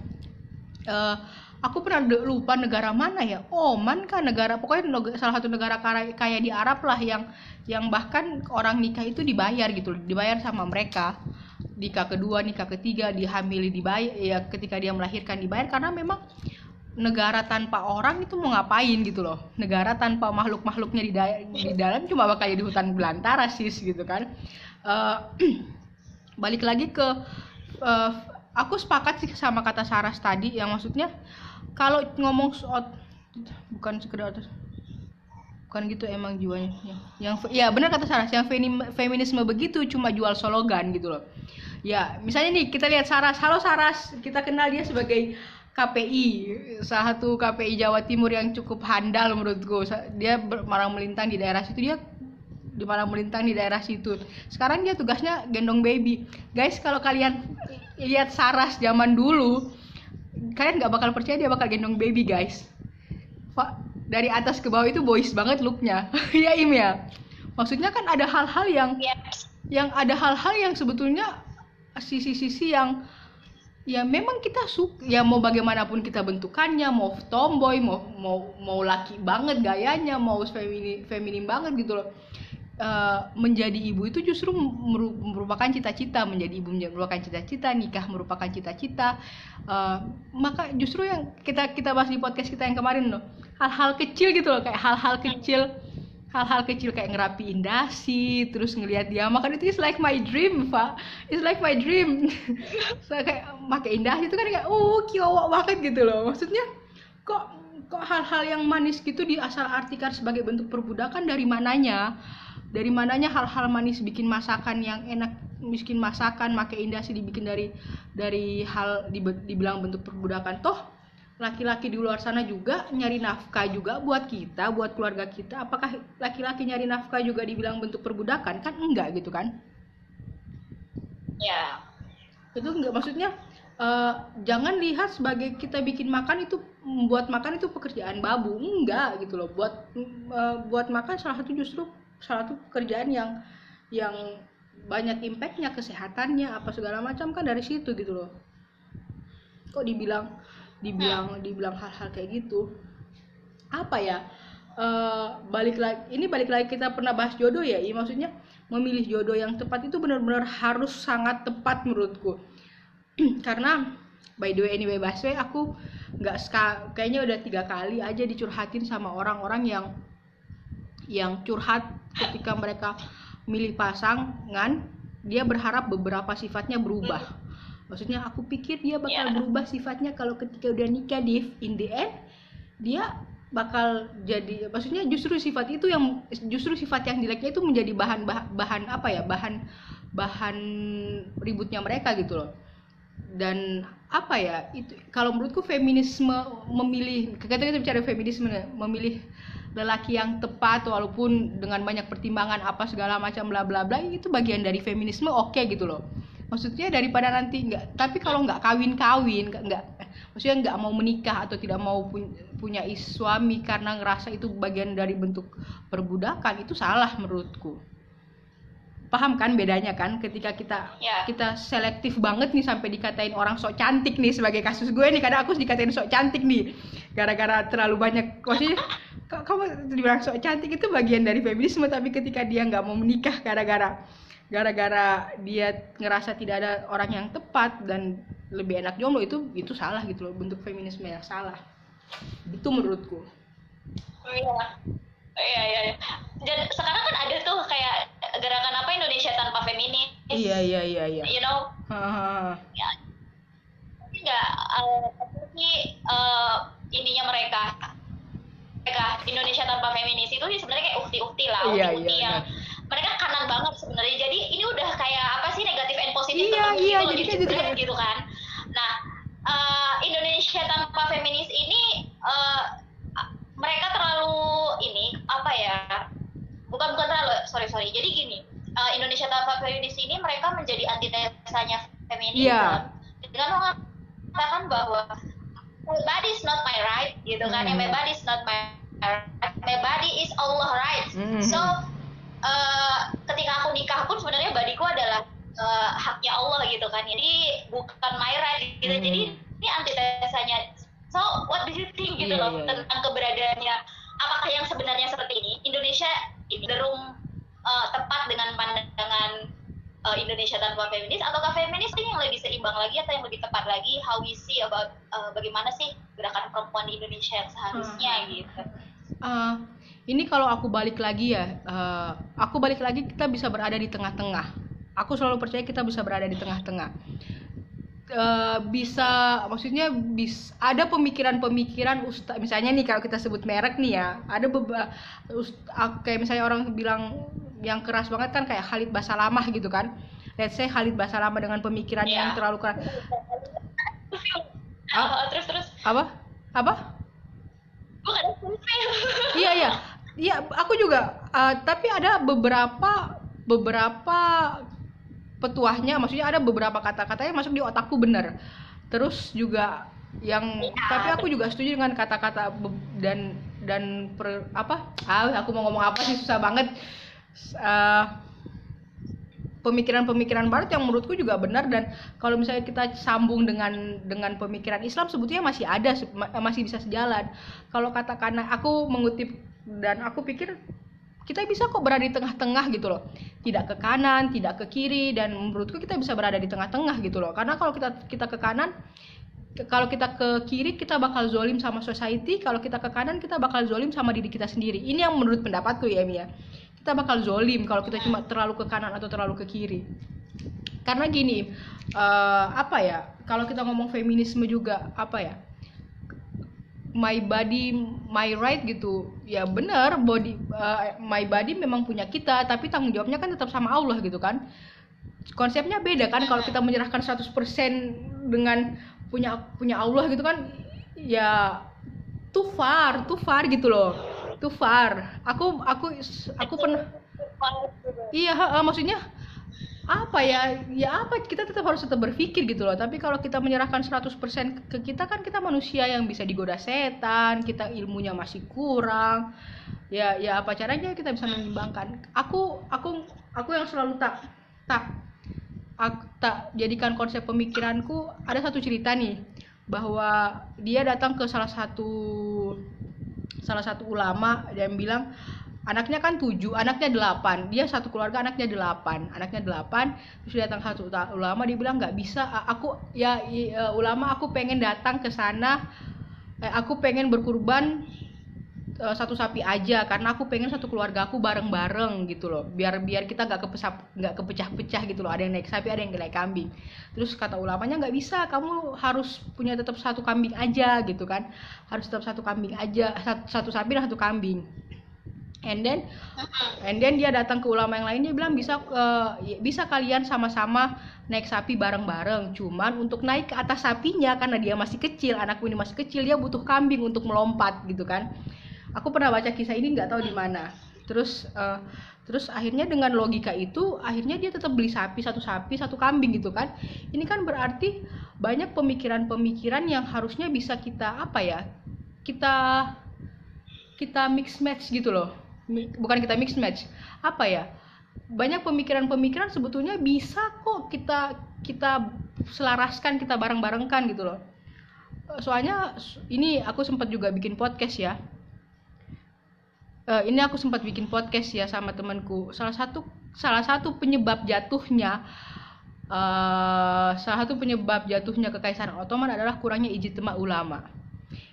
uh, aku pernah lupa negara mana ya. Oman kan negara pokoknya salah satu negara kaya di Arab lah yang yang bahkan orang nikah itu dibayar gitu dibayar sama mereka. Nikah kedua nikah ketiga dihamili dibayar ya ketika dia melahirkan dibayar. Karena memang negara tanpa orang itu mau ngapain gitu loh. Negara tanpa makhluk makhluknya di, da di dalam cuma bakal jadi hutan belantara sis gitu kan. Uh, balik lagi ke uh, aku sepakat sih sama kata Saras tadi yang maksudnya kalau ngomong soal bukan sekedar bukan gitu emang jiwanya. Yang ya benar kata Saras yang feminisme begitu cuma jual slogan gitu loh. Ya misalnya nih kita lihat Saras halo Saras kita kenal dia sebagai KPI salah satu KPI Jawa Timur yang cukup handal menurutku. Dia malang melintang di daerah situ. Dia di malang melintang di daerah situ. Sekarang dia tugasnya gendong baby. Guys kalau kalian lihat Saras zaman dulu kalian nggak bakal percaya dia bakal gendong baby guys. Pak dari atas ke bawah itu boys banget looknya. Ya Im ya? Maksudnya kan ada hal-hal yang yang ada hal-hal yang sebetulnya sisi-sisi yang ya memang kita suka ya mau bagaimanapun kita bentukannya mau tomboy mau mau mau laki banget gayanya mau feminin feminin banget gitu loh uh, menjadi ibu itu justru merupakan cita-cita menjadi ibu merupakan cita-cita nikah merupakan cita-cita. Uh, maka justru yang kita kita bahas di podcast kita yang kemarin loh hal-hal kecil gitu loh kayak hal-hal kecil hal-hal kecil kayak ngerapiin dasi terus ngelihat dia makan itu is like my dream pak. It's like my dream. So, kayak pakai indah itu kan kayak oh kiowak banget gitu loh. Maksudnya kok kok hal-hal yang manis gitu diasal artikan sebagai bentuk perbudakan dari mananya dari mananya hal-hal manis bikin masakan yang enak miskin masakan pakai indah sih dibikin dari dari hal dibilang bentuk perbudakan toh laki-laki di luar sana juga nyari nafkah juga buat kita, buat keluarga kita. Apakah laki-laki nyari nafkah juga dibilang bentuk perbudakan? Kan enggak gitu kan? Ya. Itu enggak maksudnya uh, jangan lihat sebagai kita bikin makan itu buat makan itu pekerjaan babu. Enggak gitu loh. Buat uh, buat makan salah satu justru salah satu pekerjaan yang yang banyak impactnya kesehatannya apa segala macam kan dari situ gitu loh. Kok dibilang dibilang dibilang hal-hal kayak gitu. Apa ya? Uh, balik lagi ini balik lagi kita pernah bahas jodoh ya iya maksudnya memilih jodoh yang tepat itu benar-benar harus sangat tepat menurutku. Karena by the way anyway Baswe aku nggak kayaknya udah tiga kali aja dicurhatin sama orang-orang yang yang curhat ketika mereka milih pasangan dia berharap beberapa sifatnya berubah. Maksudnya aku pikir dia bakal yeah. berubah sifatnya kalau ketika udah nikah di in the end dia bakal jadi maksudnya justru sifat itu yang justru sifat yang jeleknya itu menjadi bahan bahan apa ya bahan bahan ributnya mereka gitu loh dan apa ya itu kalau menurutku feminisme memilih kita kita bicara feminisme memilih lelaki yang tepat walaupun dengan banyak pertimbangan apa segala macam bla bla bla itu bagian dari feminisme oke okay gitu loh. Maksudnya daripada nanti nggak tapi kalau nggak kawin kawin nggak maksudnya nggak mau menikah atau tidak mau punya, punya suami karena ngerasa itu bagian dari bentuk perbudakan itu salah menurutku paham kan bedanya kan? Ketika kita ya. kita selektif banget nih sampai dikatain orang sok cantik nih sebagai kasus gue nih. Kadang aku dikatain sok cantik nih. Gara-gara terlalu banyak maksudnya kamu dibilang sok cantik? Itu bagian dari feminisme. Tapi ketika dia nggak mau menikah gara-gara gara-gara dia ngerasa tidak ada orang yang tepat dan lebih enak jomblo itu itu salah gitu loh. Bentuk feminisme yang salah. Itu menurutku. Oh iya iya iya dan sekarang kan ada tuh kayak gerakan apa Indonesia tanpa feminis. Iya iya iya iya. You know? Ya. Nggak uh, uh, ininya mereka. Mereka Indonesia tanpa feminis itu sih sebenarnya kayak ukti-ukti lah iya, ukti-ukti iya, yang iya. mereka kanan banget sebenarnya. Jadi ini udah kayak apa sih negatif and positif Iya, iya, gitu, jadi gitu. gitu kan. Nah eh, Indonesia tanpa feminis ini eh, mereka terlalu ini apa ya bukan bukan terlalu sorry sorry jadi gini eh, Indonesia tanpa feminis ini mereka menjadi antitesanya feminisme Iya. dengan mengatakan bahwa my body is not my right gitu kan Hmm. my body is not my right my body is Allah right Hmm. so eh, ketika aku nikah pun sebenarnya badiku adalah eh, haknya Allah gitu kan jadi bukan my right gitu Hmm. jadi ini antitesanya so what do you think gitu Iya, loh iya, iya. tentang keberadaannya apakah yang sebenarnya seperti ini Indonesia cenderung eh, tepat dengan pandangan eh, Indonesia tanpa feminis ataukah feminis ini yang lebih seimbang lagi atau yang lebih tepat lagi how we see about eh, bagaimana sih gerakan perempuan di Indonesia yang seharusnya Hmm. gitu Eh, ini kalau aku balik lagi ya, eh, aku balik lagi kita bisa berada di tengah-tengah. Aku selalu percaya kita bisa berada di tengah-tengah. Eh, bisa, maksudnya bis, ada pemikiran-pemikiran ustaz, misalnya nih kalau kita sebut merek nih ya, ada beberapa kayak misalnya orang bilang yang keras banget kan kayak Khalid Basalamah gitu kan. Let's say Khalid Basalamah dengan pemikiran yang Iya. terlalu keras. Ah, terus terus Apa? Apa? bukan iya iya iya aku juga eh, tapi ada beberapa beberapa petuahnya maksudnya ada beberapa kata-kata yang masuk di otakku bener. Terus juga yang Iya, tapi aku juga setuju dengan kata-kata dan dan per, apa? Ah aku mau ngomong apa sih susah banget. Eh, pemikiran-pemikiran barat yang menurutku juga benar dan kalau misalnya kita sambung dengan dengan pemikiran Islam sebetulnya masih ada masih bisa sejalan. Kalau katakan aku mengutip dan aku pikir kita bisa kok berada di tengah-tengah gitu loh. Tidak ke kanan tidak ke kiri dan menurutku kita bisa berada di tengah-tengah gitu loh. Karena kalau kita kita ke kanan kalau kita ke kiri kita bakal zolim sama society. Kalau kita ke kanan kita bakal zolim sama diri kita sendiri. Ini yang menurut pendapatku ya Mia. Kita bakal zolim kalau kita cuma terlalu ke kanan atau terlalu ke kiri. Karena gini eh, apa ya kalau kita ngomong feminisme juga apa ya my body my right gitu. Ya benar body eh, my body memang punya kita tapi tanggung jawabnya kan tetap sama Allah gitu kan. Konsepnya beda kan kalau kita menyerahkan 100% dengan punya punya Allah gitu kan ya too far too far gitu loh. Too far. Aku aku aku pernah iya ha, maksudnya apa ya? Ya apa? Kita tetap harus tetap berpikir gitu loh. Tapi kalau kita menyerahkan 100% ke kita kan kita manusia yang bisa digoda setan kita ilmunya masih kurang. Ya ya apa caranya kita bisa menyeimbangkan? Aku aku aku yang selalu tak tak aku tak jadikan konsep pemikiranku ada satu cerita nih bahwa dia datang ke salah satu salah satu ulama dan bilang anaknya kan tujuh, anaknya delapan, dia satu keluarga anaknya delapan, anaknya delapan, terus datang satu ulama dia bilang nggak bisa, aku ya e, ulama aku pengen datang ke sana, eh, aku pengen berkurban e, satu sapi aja karena aku pengen satu keluarga aku bareng-bareng gitu loh, biar biar kita nggak kepesap nggak kepecah-pecah gitu loh, ada yang naik sapi, ada yang naik kambing, terus kata ulamanya nggak bisa, kamu harus punya tetap satu kambing aja gitu kan, harus tetap satu kambing aja, satu, satu sapi dan satu kambing and then and then dia datang ke ulama yang lain dia bilang bisa eh, bisa kalian sama-sama naik sapi bareng-bareng. Cuman untuk naik ke atas sapinya karena dia masih kecil anakku ini masih kecil dia butuh kambing untuk melompat gitu kan. Aku pernah baca kisah ini nggak tahu di mana. Terus eh, terus akhirnya dengan logika itu akhirnya dia tetap beli sapi satu sapi satu kambing gitu kan. Ini kan berarti banyak pemikiran-pemikiran yang harusnya bisa kita apa ya kita kita mix match gitu loh bukan kita mix match. Apa ya? Banyak pemikiran-pemikiran sebetulnya bisa kok kita kita selaraskan kita bareng-barengkan gitu loh. Eh, soalnya ini aku sempat juga bikin podcast ya. Eh, ini aku sempat bikin podcast ya sama temanku. Salah satu salah satu penyebab jatuhnya eh salah satu penyebab jatuhnya kekaisaran Ottoman adalah kurangnya ijtima ulama.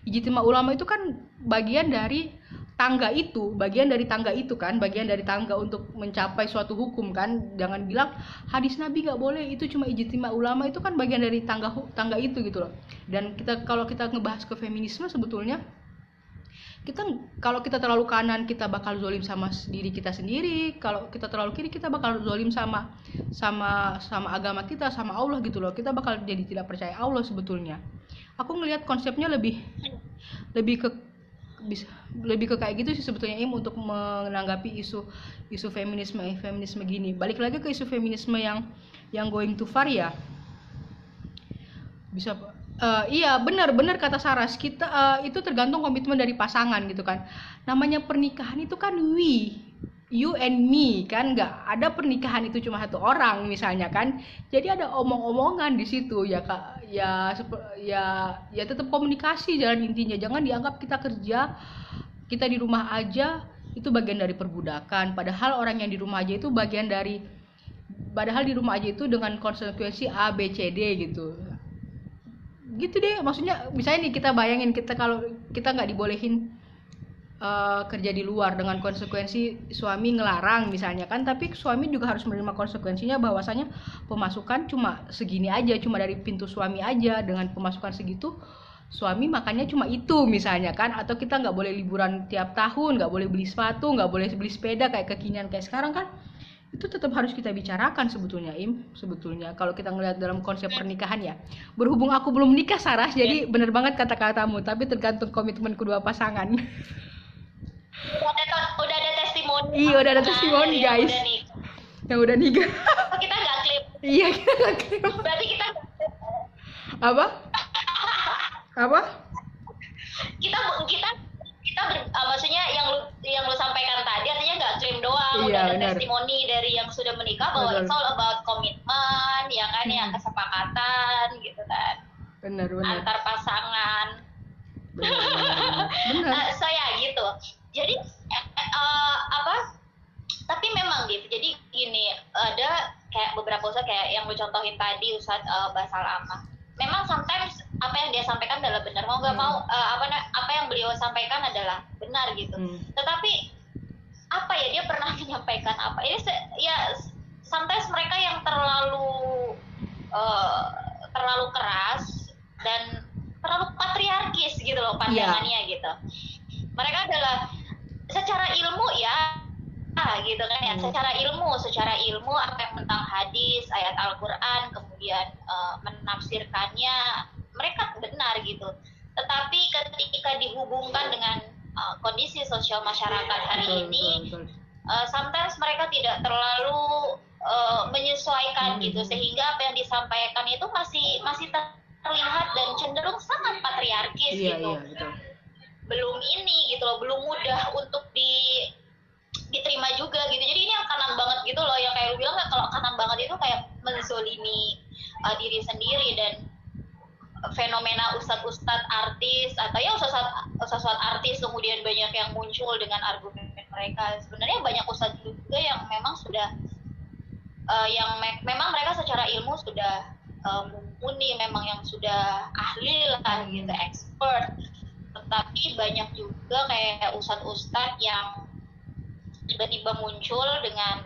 Ijtima ulama itu kan bagian dari tangga itu, bagian dari tangga itu kan, bagian dari tangga untuk mencapai suatu hukum kan. Jangan bilang hadis Nabi nggak boleh, itu cuma ijtima ulama itu kan bagian dari tangga tangga itu gitu loh. Dan kita kalau kita ngebahas ke feminisme sebetulnya kita kalau kita terlalu kanan kita bakal zolim sama diri kita sendiri kalau kita terlalu kiri kita bakal zolim sama sama sama agama kita sama Allah gitu loh kita bakal jadi tidak percaya Allah sebetulnya aku ngelihat konsepnya lebih lebih ke bisa lebih ke kayak gitu sih sebetulnya im untuk menanggapi isu isu feminisme feminisme gini. Balik lagi ke isu feminisme yang yang going too far ya. Bisa Uh, iya benar-benar kata Saras. Kita uh, itu tergantung komitmen dari pasangan gitu kan. Namanya pernikahan itu kan we you and me kan? Nggak ada pernikahan itu cuma satu orang misalnya kan? Jadi ada omong-omongan di situ ya kak. Ya ya ya tetap komunikasi jalan intinya. Jangan dianggap kita kerja kita di rumah aja itu bagian dari perbudakan. Padahal orang yang di rumah aja itu bagian dari padahal di rumah aja itu dengan konsekuensi A B C D gitu. Gitu deh maksudnya misalnya nih kita bayangin kita kalau kita nggak dibolehin uh, kerja di luar dengan konsekuensi suami ngelarang misalnya kan tapi suami juga harus menerima konsekuensinya bahwasanya pemasukan cuma segini aja cuma dari pintu suami aja. Dengan pemasukan segitu suami makannya cuma itu misalnya kan. Atau kita nggak boleh liburan tiap tahun nggak boleh beli sepatu nggak boleh beli sepeda kayak kekinian kayak sekarang kan. Itu tetap harus kita bicarakan sebetulnya im. Sebetulnya kalau kita ngelihat dalam konsep pernikahan ya. Berhubung aku belum nikah Saras jadi bener banget kata-katamu tapi tergantung komitmen kedua pasangan udah ada, udah ada testimoni. Iya udah ada testimoni guys. yang udah nikah. Kita nggak klip. Iya kita nggak klip. Berarti kita apa? Apa? Kita kita kita ber, uh, maksudnya yang lu yang lu sampaikan tadi artinya nggak klaim doang. Iya, udah ada testimoni dari yang sudah menikah bahwa Betul. it's all about komitmen ya kan ya Hmm. kesepakatan gitu kan. Benar benar. Antar pasangan. Benar benar, benar. Uh, so ya gitu jadi eh, eh, uh, apa tapi memang gitu jadi gini ada kayak beberapa usaha kayak yang lu contohin tadi Ustadz uh, Basal Amah memang sometimes apa yang dia sampaikan adalah benar. Mau nggak Hmm. mau uh, apa apa yang beliau sampaikan adalah benar gitu. Hmm. tetapi apa ya dia pernah menyampaikan apa? Ini se- ya sometimes mereka yang terlalu uh, terlalu keras dan terlalu patriarkis gitu loh pandangannya gitu. Mereka adalah secara ilmu ya. Ah gitu kan ya. Hmm. secara ilmu secara ilmu apa yang tentang hadis ayat Al-Qur'an kemudian eh, menafsirkannya mereka benar gitu. Tetapi ketika dihubungkan dengan eh, kondisi sosial masyarakat hari ini eh, sometimes mereka tidak terlalu eh, menyesuaikan Hmm. gitu. Sehingga apa yang disampaikan itu masih masih ter- terlihat dan cenderung sangat patriarkis iya gitu. iya betul belum ini gitu loh belum mudah untuk di diterima juga gitu. Jadi ini yang kanan banget gitu loh yang kayak lu bilang kan kalau kanan banget itu kayak menzolimi uh, diri sendiri dan fenomena ustadz-ustadz artis atau ya ustadz-ustadz artis kemudian banyak yang muncul dengan argumen mereka. Sebenarnya banyak ustadz juga yang memang sudah uh, yang me- memang mereka secara ilmu sudah uh, mumpuni memang yang sudah ahli lah gitu expert tetapi banyak juga kayak ustadz-ustadz yang tiba-tiba muncul dengan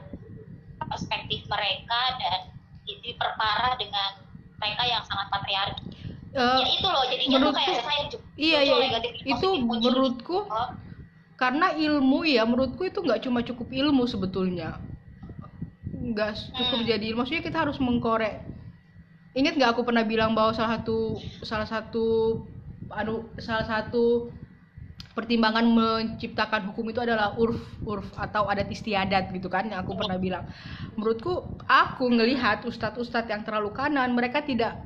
perspektif mereka dan diperparah dengan mereka yang sangat patriarki. Eh, ya itu loh jadinya tuh kayak saya iya iya negatif itu positif, muncul- menurutku Oh, karena ilmu ya menurutku itu nggak cuma cukup ilmu sebetulnya. Nggak cukup Hmm. jadi ilmu. Maksudnya kita harus mengkorek. Ingat nggak aku pernah bilang bahwa salah satu salah satu anu salah satu pertimbangan menciptakan hukum itu adalah urf urf atau adat istiadat gitu kan yang aku pernah bilang. Menurutku aku ngelihat ustadz-ustadz yang terlalu kanan mereka tidak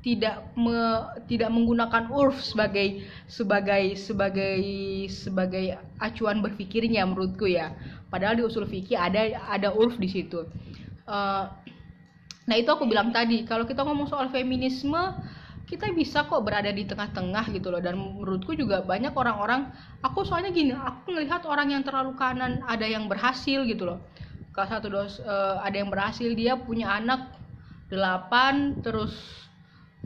tidak me- tidak menggunakan urf sebagai sebagai sebagai sebagai acuan berpikirnya menurutku ya. Padahal di usul fikih ada ada urf di situ. Eh, nah itu aku bilang tadi kalau kita ngomong soal feminisme kita bisa kok berada di tengah-tengah gitu loh. Dan menurutku juga banyak orang-orang aku soalnya gini aku ngelihat orang yang terlalu kanan ada yang berhasil gitu loh. Kalau satu dos eh, ada yang berhasil dia punya anak delapan terus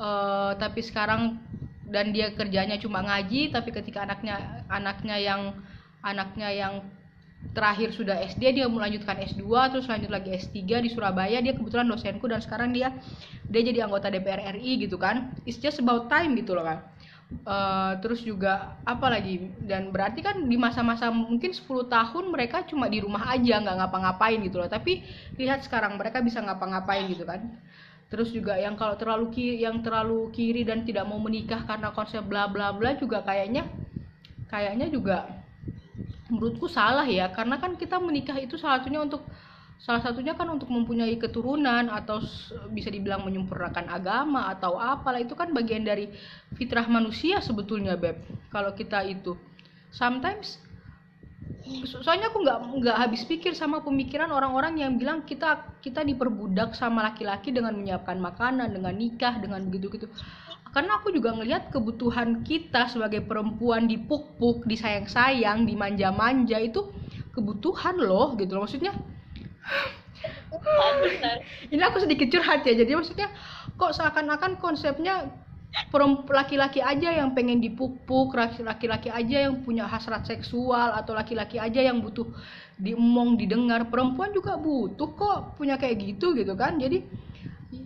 eh, tapi sekarang dan dia kerjanya cuma ngaji tapi ketika anaknya anaknya yang anaknya yang terakhir sudah SD dia melanjutkan S2 terus lanjut lagi S3 di Surabaya. Dia kebetulan dosenku dan sekarang dia dia jadi anggota DPR RI gitu kan. It's just about time gitu loh kan Uh, terus juga apa lagi? Dan berarti kan di masa-masa mungkin 10 tahun mereka cuma di rumah aja nggak ngapa-ngapain gitu loh. Tapi lihat sekarang mereka bisa ngapa-ngapain gitu kan. Terus juga yang kalau terlalu kiri yang terlalu kiri dan tidak mau menikah karena konsep bla bla bla juga kayaknya kayaknya juga menurutku salah ya karena kan kita menikah itu salah satunya untuk salah satunya kan untuk mempunyai keturunan atau bisa dibilang menyempurnakan agama atau apalah. Itu kan bagian dari fitrah manusia sebetulnya beb kalau kita itu. Sometimes soalnya aku nggak nggak habis pikir sama pemikiran orang-orang yang bilang kita kita diperbudak sama laki-laki dengan menyiapkan makanan dengan nikah dengan begitu gitu karena aku juga ngelihat kebutuhan kita sebagai perempuan dipuk-puk disayang-sayang dimanja-manja itu kebutuhan loh gitu loh. Maksudnya ini aku sedikit curhat ya. Jadi maksudnya kok seakan-akan konsepnya laki-laki aja yang pengen dipupuk laki-laki aja yang punya hasrat seksual atau laki-laki aja yang butuh diemong didengar. Perempuan juga butuh kok punya kayak gitu gitu kan. Jadi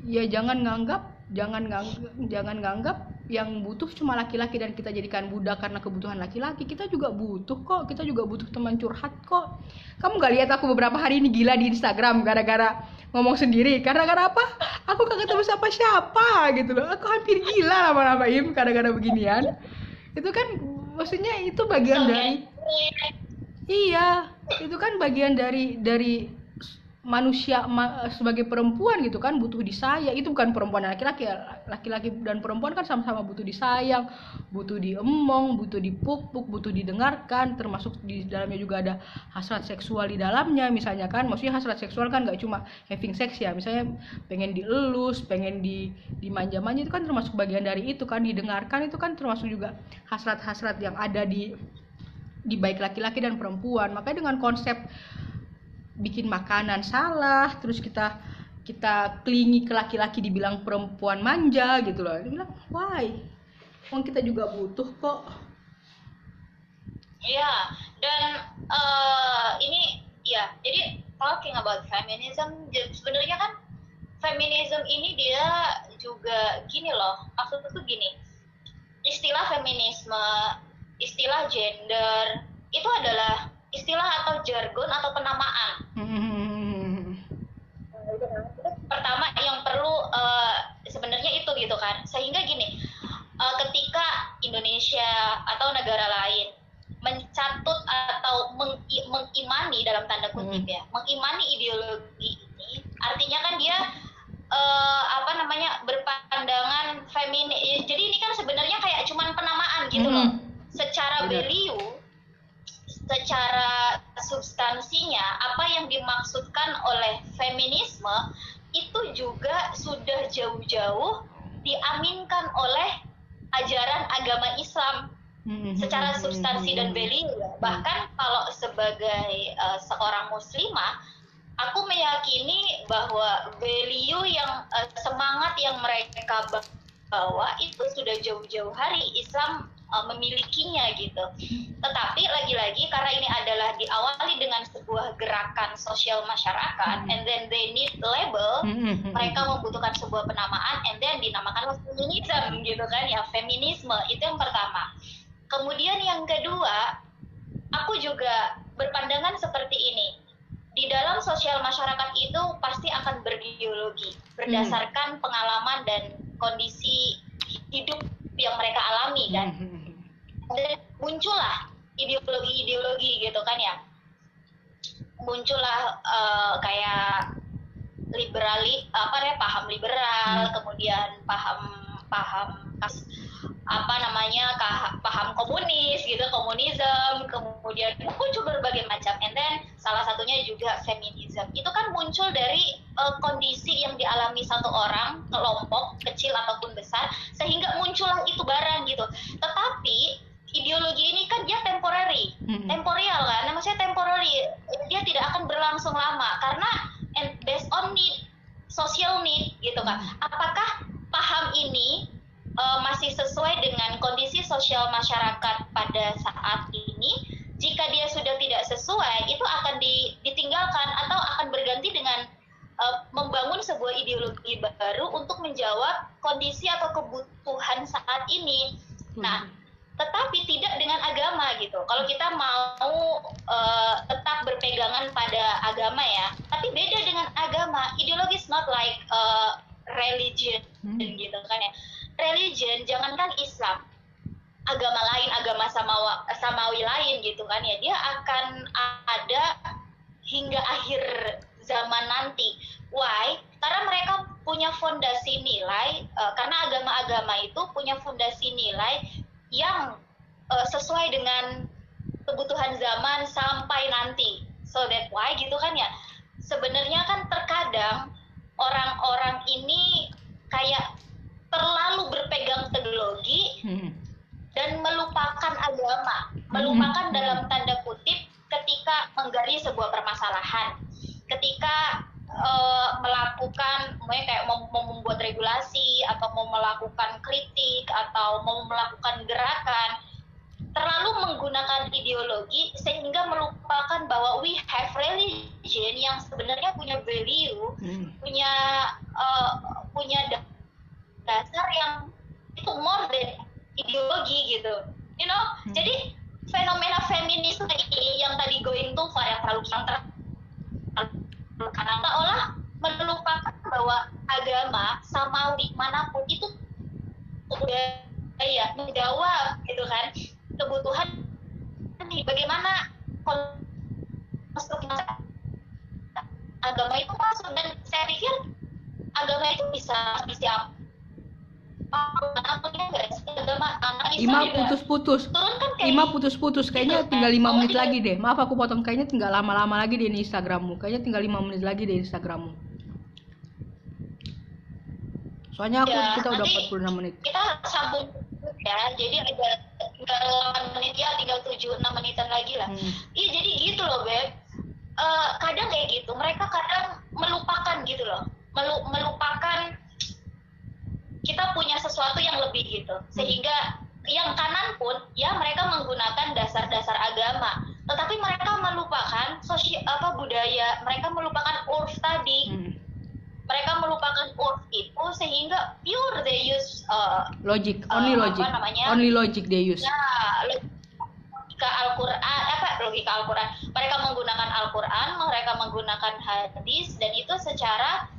ya jangan nganggap jangan nganggap, jangan nganggap yang butuh cuma laki-laki dan kita jadikan budak karena kebutuhan laki-laki. Kita juga butuh kok kita juga butuh teman curhat kok. Kamu gak lihat aku beberapa hari ini gila di Instagram gara-gara ngomong sendiri? Karena gara apa? Aku gak ketemu siapa siapa gitu loh. Aku hampir gila lama-lama im gara-gara beginian. Itu kan maksudnya itu bagian dari iya itu kan bagian dari dari manusia ma sebagai perempuan gitu kan butuh disayang. Itu bukan perempuan dan laki-laki ya laki-laki dan perempuan kan sama-sama butuh disayang butuh diemong butuh dipuk-puk butuh didengarkan. Termasuk di dalamnya juga ada hasrat seksual di dalamnya misalnya kan. Maksudnya hasrat seksual kan nggak cuma having sex ya. Misalnya pengen dielus pengen di dimanja-manja itu kan termasuk bagian dari itu kan. Didengarkan itu kan termasuk juga hasrat-hasrat yang ada di di baik laki-laki dan perempuan. Makanya dengan konsep bikin makanan salah terus kita kita klingi ke laki-laki dibilang perempuan manja gitu loh. Dia bilang why? Wong kita juga butuh kok. Iya dan uh, ini ya jadi talking about feminism sebenarnya kan feminism ini dia juga gini loh maksudnya tuh gini istilah feminisme istilah gender itu adalah istilah atau jargon atau penamaan. Pertama yang perlu uh, sebenarnya itu gitu kan. Sehingga gini, uh, ketika Indonesia atau negara lain mencatut atau meng mengimani dalam tanda kutip ya, mengimani ideologi ini, artinya kan dia uh, apa namanya berpandangan feminis. Jadi ini kan sebenarnya kayak cuman penamaan gitu loh. Secara value secara substansinya apa yang dimaksudkan oleh feminisme itu juga sudah jauh-jauh diaminkan oleh ajaran agama Islam mm-hmm. secara substansi dan value bahkan kalau sebagai uh, seorang muslimah aku meyakini bahwa value yang uh, semangat yang mereka bawa itu sudah jauh-jauh hari Islam uh, memilikinya gitu. Tetapi lagi-lagi karena ini adalah diawali dengan sebuah gerakan sosial masyarakat, hmm. and then they need label, hmm. hmm, hmm mereka hmm. membutuhkan sebuah penamaan, and then dinamakan feminisme gitu kan ya feminisme itu yang pertama. Kemudian yang kedua, aku juga berpandangan seperti ini. Di dalam sosial masyarakat itu pasti akan berideologi berdasarkan pengalaman dan kondisi hidup yang mereka alami kan dan muncullah ideologi-ideologi gitu kan ya. Muncullah uh, kayak liberali apa ya paham liberal hmm. kemudian paham paham apa namanya paham komunis gitu komunisme kemudian muncul berbagai macam. And then salah satunya juga feminisme itu kan muncul dari uh, kondisi yang dialami satu orang kelompok kecil ataupun besar sehingga muncullah itu barang gitu. Tetapi ideologi ini kan dia temporary, mm-hmm. temporal kan, nah, maksudnya temporary, dia tidak akan berlangsung lama karena based on need, social need gitu kan. Apakah paham ini uh, masih sesuai dengan kondisi sosial masyarakat pada saat ini? Jika dia sudah tidak sesuai, itu akan ditinggalkan atau akan berganti dengan uh, membangun sebuah ideologi baru untuk menjawab kondisi atau kebutuhan saat ini Nah, tetapi tidak dengan agama gitu. Kalau kita mau uh, tetap berpegangan pada agama ya, tapi beda dengan agama. Ideologi not like uh, religion hmm. gitu kan ya. Religion jangankan Islam, agama lain, agama samawa, samawi lain gitu kan ya, dia akan ada hingga akhir zaman nanti. Why? Karena mereka punya fondasi nilai, uh, karena agama-agama itu punya fondasi nilai yang uh, sesuai dengan kebutuhan zaman sampai nanti. So that why gitu kan ya. Sebenarnya kan terkadang orang-orang ini kayak terlalu berpegang teknologi hmm. dan melupakan agama, melupakan hmm. dalam tanda kutip ketika menggali sebuah permasalahan, ketika uh, melakukan kayak mau, mau membuat regulasi atau mau melakukan kritik atau mau melakukan gerakan terlalu menggunakan ideologi sehingga melupakan bahwa we have religion yang sebenarnya punya value, hmm. punya uh, punya dasar yang itu more than ideologi gitu, you know. Hmm. Jadi fenomena feminis ini yang tadi going too far yang terlalu yang ter karena olah melupakan bahwa agama samawi mana pun itu udah ya menjawab gitu kan kebutuhan nih bagaimana konstruk agama itu masuk. Dan saya pikir agama itu bisa bisa Ima putus-putus. Ima putus-putus. Kayaknya gitu, tinggal lima menit lagi deh. Maaf aku potong. Kayaknya tinggal lama-lama lagi di Instagrammu. Kayaknya tinggal lima menit lagi di Instagrammu. Soalnya aku ya, kita udah 46 menit. Kita sambung ya. Jadi ada tinggal 8 menit ya, tinggal 7 6 menitan lagi lah. Hmm. Iya, jadi gitu loh, Beb. Uh, kadang kayak gitu. Mereka kadang melupakan gitu loh. Melu melupakan kita punya sesuatu yang lebih gitu. Sehingga yang kanan pun ya mereka menggunakan dasar-dasar agama. Tetapi mereka melupakan sosial apa budaya mereka melupakan urf tadi. Hmm. mereka melupakan urf itu sehingga pure they use uh, logic only uh, logic. namanya, only logic they use. Ya logika Al-Quran apa logika Al-Quran. Mereka menggunakan Al-Quran mereka menggunakan hadis dan itu secara uh,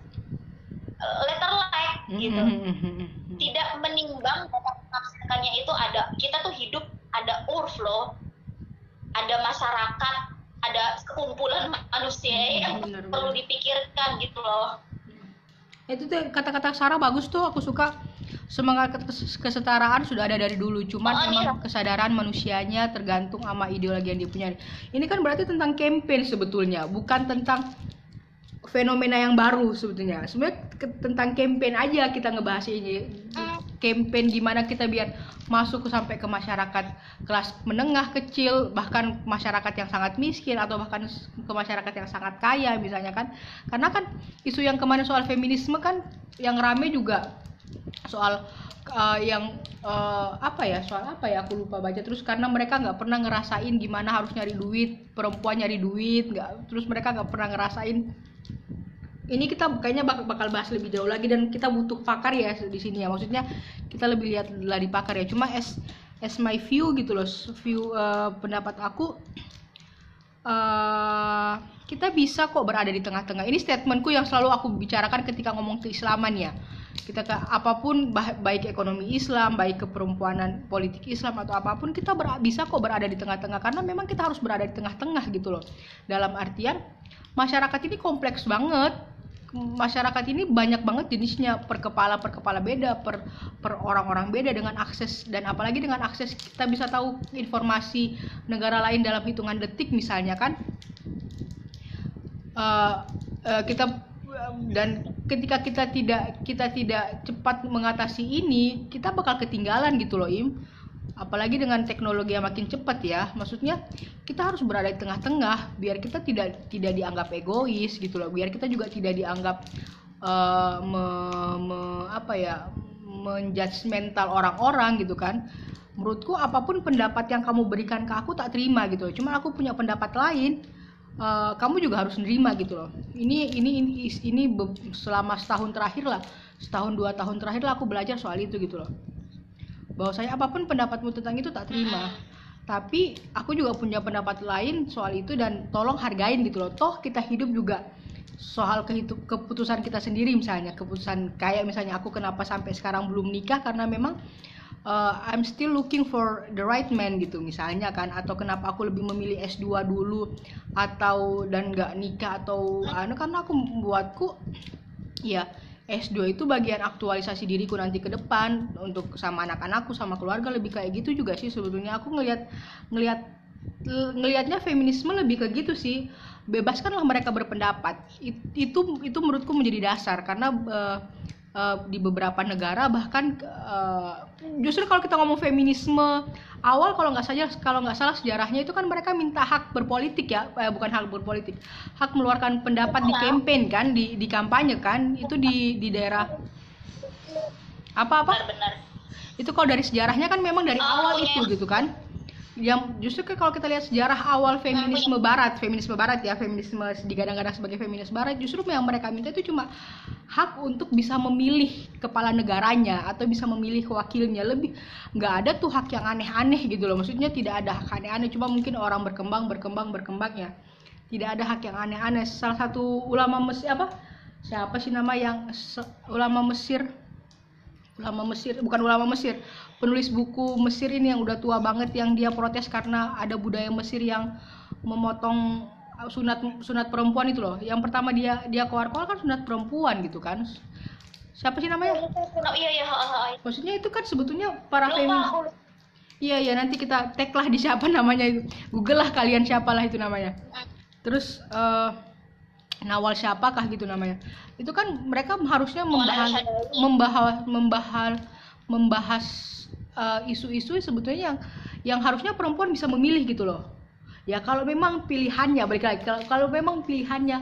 letter like gitu mm-hmm. tidak menimbang menafsirkannya itu ada kita tuh hidup ada urf loh ada masyarakat ada sekumpulan manusia mm-hmm. yang bener, perlu dipikirkan gitu loh itu tuh kata-kata Sarah bagus tuh aku suka semangat kesetaraan sudah ada dari dulu cuman oh, emang iya. kesadaran manusianya tergantung sama ideologi yang dia punya ini kan berarti tentang campaign sebetulnya bukan tentang fenomena yang baru sebetulnya. Sebenarnya tentang campaign aja kita ngebahas ini. Campaign gimana kita biar masuk sampai ke masyarakat kelas menengah kecil bahkan masyarakat yang sangat miskin atau bahkan ke masyarakat yang sangat kaya misalnya kan. Karena kan isu yang kemarin soal feminisme kan yang rame juga. Soal uh, yang uh, apa ya soal apa ya aku lupa baca. Terus karena mereka nggak pernah ngerasain gimana harus nyari duit perempuan nyari duit nggak terus mereka nggak pernah ngerasain ini kita kayaknya bakal, bakal bahas lebih jauh lagi dan kita butuh pakar ya di sini ya. Maksudnya kita lebih lihat di pakar ya. Cuma as as my view gitu loh view uh, pendapat aku uh, kita bisa kok berada di tengah-tengah. Ini statementku yang selalu aku bicarakan ketika ngomong keislaman ya. Kita ke apa pun baik ekonomi Islam baik keperempuanan politik Islam atau apa pun kita ber, bisa kok berada di tengah-tengah. Karena memang kita harus berada di tengah-tengah gitu loh. Dalam artian masyarakat ini kompleks banget masyarakat ini banyak banget jenisnya. Per kepala per kepala beda per per orang-orang beda dengan akses. Dan apalagi dengan akses kita bisa tahu informasi negara lain dalam hitungan detik misalnya kan. Uh, uh, kita dan ketika kita tidak kita tidak cepat mengatasi ini kita bakal ketinggalan gitu loh im apalagi dengan teknologi yang makin cepat ya. Maksudnya kita harus berada di tengah-tengah biar kita tidak tidak dianggap egois gitu loh. Biar kita juga tidak dianggap uh, me, me, apa ya menjudgmental orang-orang gitu kan. Menurutku apa pun pendapat yang kamu berikan ke aku tak terima gitu loh. cuma aku punya pendapat lain uh, kamu juga harus nerima gitu loh. Ini ini ini ini selama setahun terakhir lah. Setahun dua tahun terakhir lah aku belajar soal itu gitu loh bahwa saya apa pun pendapatmu tentang itu tak terima. Tapi aku juga punya pendapat lain soal itu dan tolong hargain gitu loh. Toh kita hidup juga soal kehidup, keputusan kita sendiri misalnya keputusan kayak misalnya aku kenapa sampai sekarang belum nikah karena memang uh, I'm still looking for the right man gitu misalnya kan. Atau kenapa aku lebih memilih S2 dulu atau dan nggak nikah atau anu karena aku buatku ya S2 itu bagian aktualisasi diriku nanti ke depan untuk sama anak-anakku sama keluarga lebih kayak gitu juga sih sebetulnya. Aku ngelihat ngelihat ngelihatnya feminisme lebih ke gitu sih. Bebaskanlah mereka berpendapat. Itu itu menurutku menjadi dasar karena uh, uh, di beberapa negara bahkan uh, justru kalau kita ngomong feminisme awal kalau nggak saja kalau nggak salah sejarahnya itu kan mereka minta hak berpolitik ya eh, bukan hak berpolitik hak meluarkan pendapat di campaign kan di di kampanye kan itu di di daerah apa apa? Itu kalau dari sejarahnya kan memang dari oh, awal iya. itu gitu kan yang justru kan kalau kita lihat sejarah awal feminisme barat, feminisme barat ya, feminisme digadang-gadang sebagai feminis barat, justru yang mereka minta itu cuma hak untuk bisa memilih kepala negaranya atau bisa memilih wakilnya. Lebih nggak ada tuh hak yang aneh-aneh gitu loh. Maksudnya tidak ada hak aneh-aneh, cuma mungkin orang berkembang, berkembang, berkembang ya. Tidak ada hak yang aneh-aneh. Salah satu ulama Mesir apa? Siapa sih nama yang ulama Mesir? Ulama Mesir, bukan ulama Mesir penulis buku Mesir ini yang udah tua banget yang dia protes karena ada budaya Mesir yang memotong sunat sunat perempuan itu loh. Yang pertama dia dia keluar keluar kan sunat perempuan gitu kan. Siapa sih namanya? Oh iya iya. Maksudnya itu kan sebetulnya para feminis. Iya iya nanti kita tag lah di siapa namanya itu. Google lah kalian siapalah itu namanya. Terus uh, Nawal siapakah gitu namanya. Itu kan mereka harusnya membahas membahas membahas membahas isu-isu uh, sebetulnya yang yang harusnya perempuan bisa memilih gitu loh. Ya kalau memang pilihannya balik lagi kalau, kalau memang pilihannya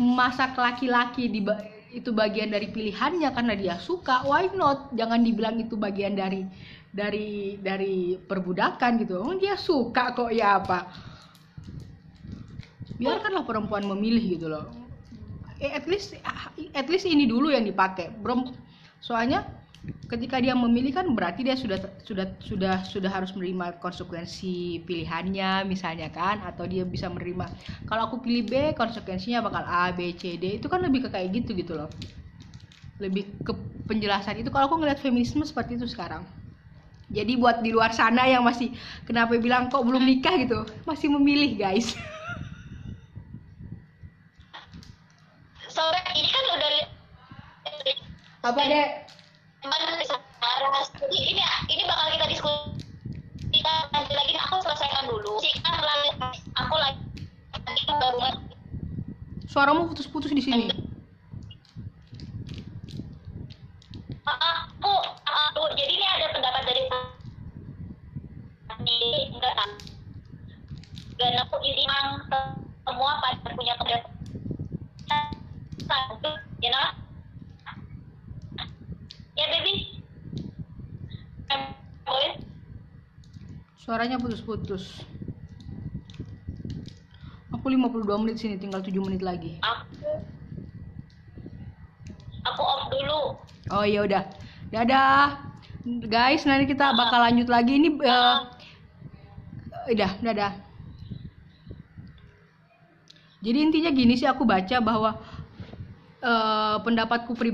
masak laki-laki di itu bagian dari pilihannya karena dia suka why not? Jangan dibilang itu bagian dari dari dari perbudakan gitu. Dia suka kok ya apa? Biarkanlah perempuan memilih gitu loh. Eh, at least at least ini dulu yang dipakai. Soalnya ketika dia memilih kan berarti dia sudah sudah sudah sudah harus menerima konsekuensi pilihannya misalnya kan atau dia bisa menerima. Kalau aku pilih B konsekuensinya bakal A B C D. Itu kan lebih ke kayak gitu gitu loh. Lebih ke penjelasan itu. Kalau aku ngeliat feminisme seperti itu sekarang. Jadi buat di luar sana yang masih kenapa bilang kok belum nikah gitu masih memilih guys. Sore ini kan udah apa deh jadi ini ini bakal kita diskusi kita nanti lagi. Aku selesaikan dulu. Sih kan aku lagi. Suaramu putus-putus di sini. Aku aku jadi ini ada pendapat dari ini enggak dan aku ini memang semua pada punya pendapat. Ya nah ya baby suaranya putus-putus. Aku 52 menit sini tinggal 7 menit lagi. Aku aku off dulu. Oh iya udah. Dadah. Guys nanti kita bakal lanjut lagi. Ini uh, udah dadah. Jadi intinya gini sih aku baca bahwa uh, pendapatku pribadi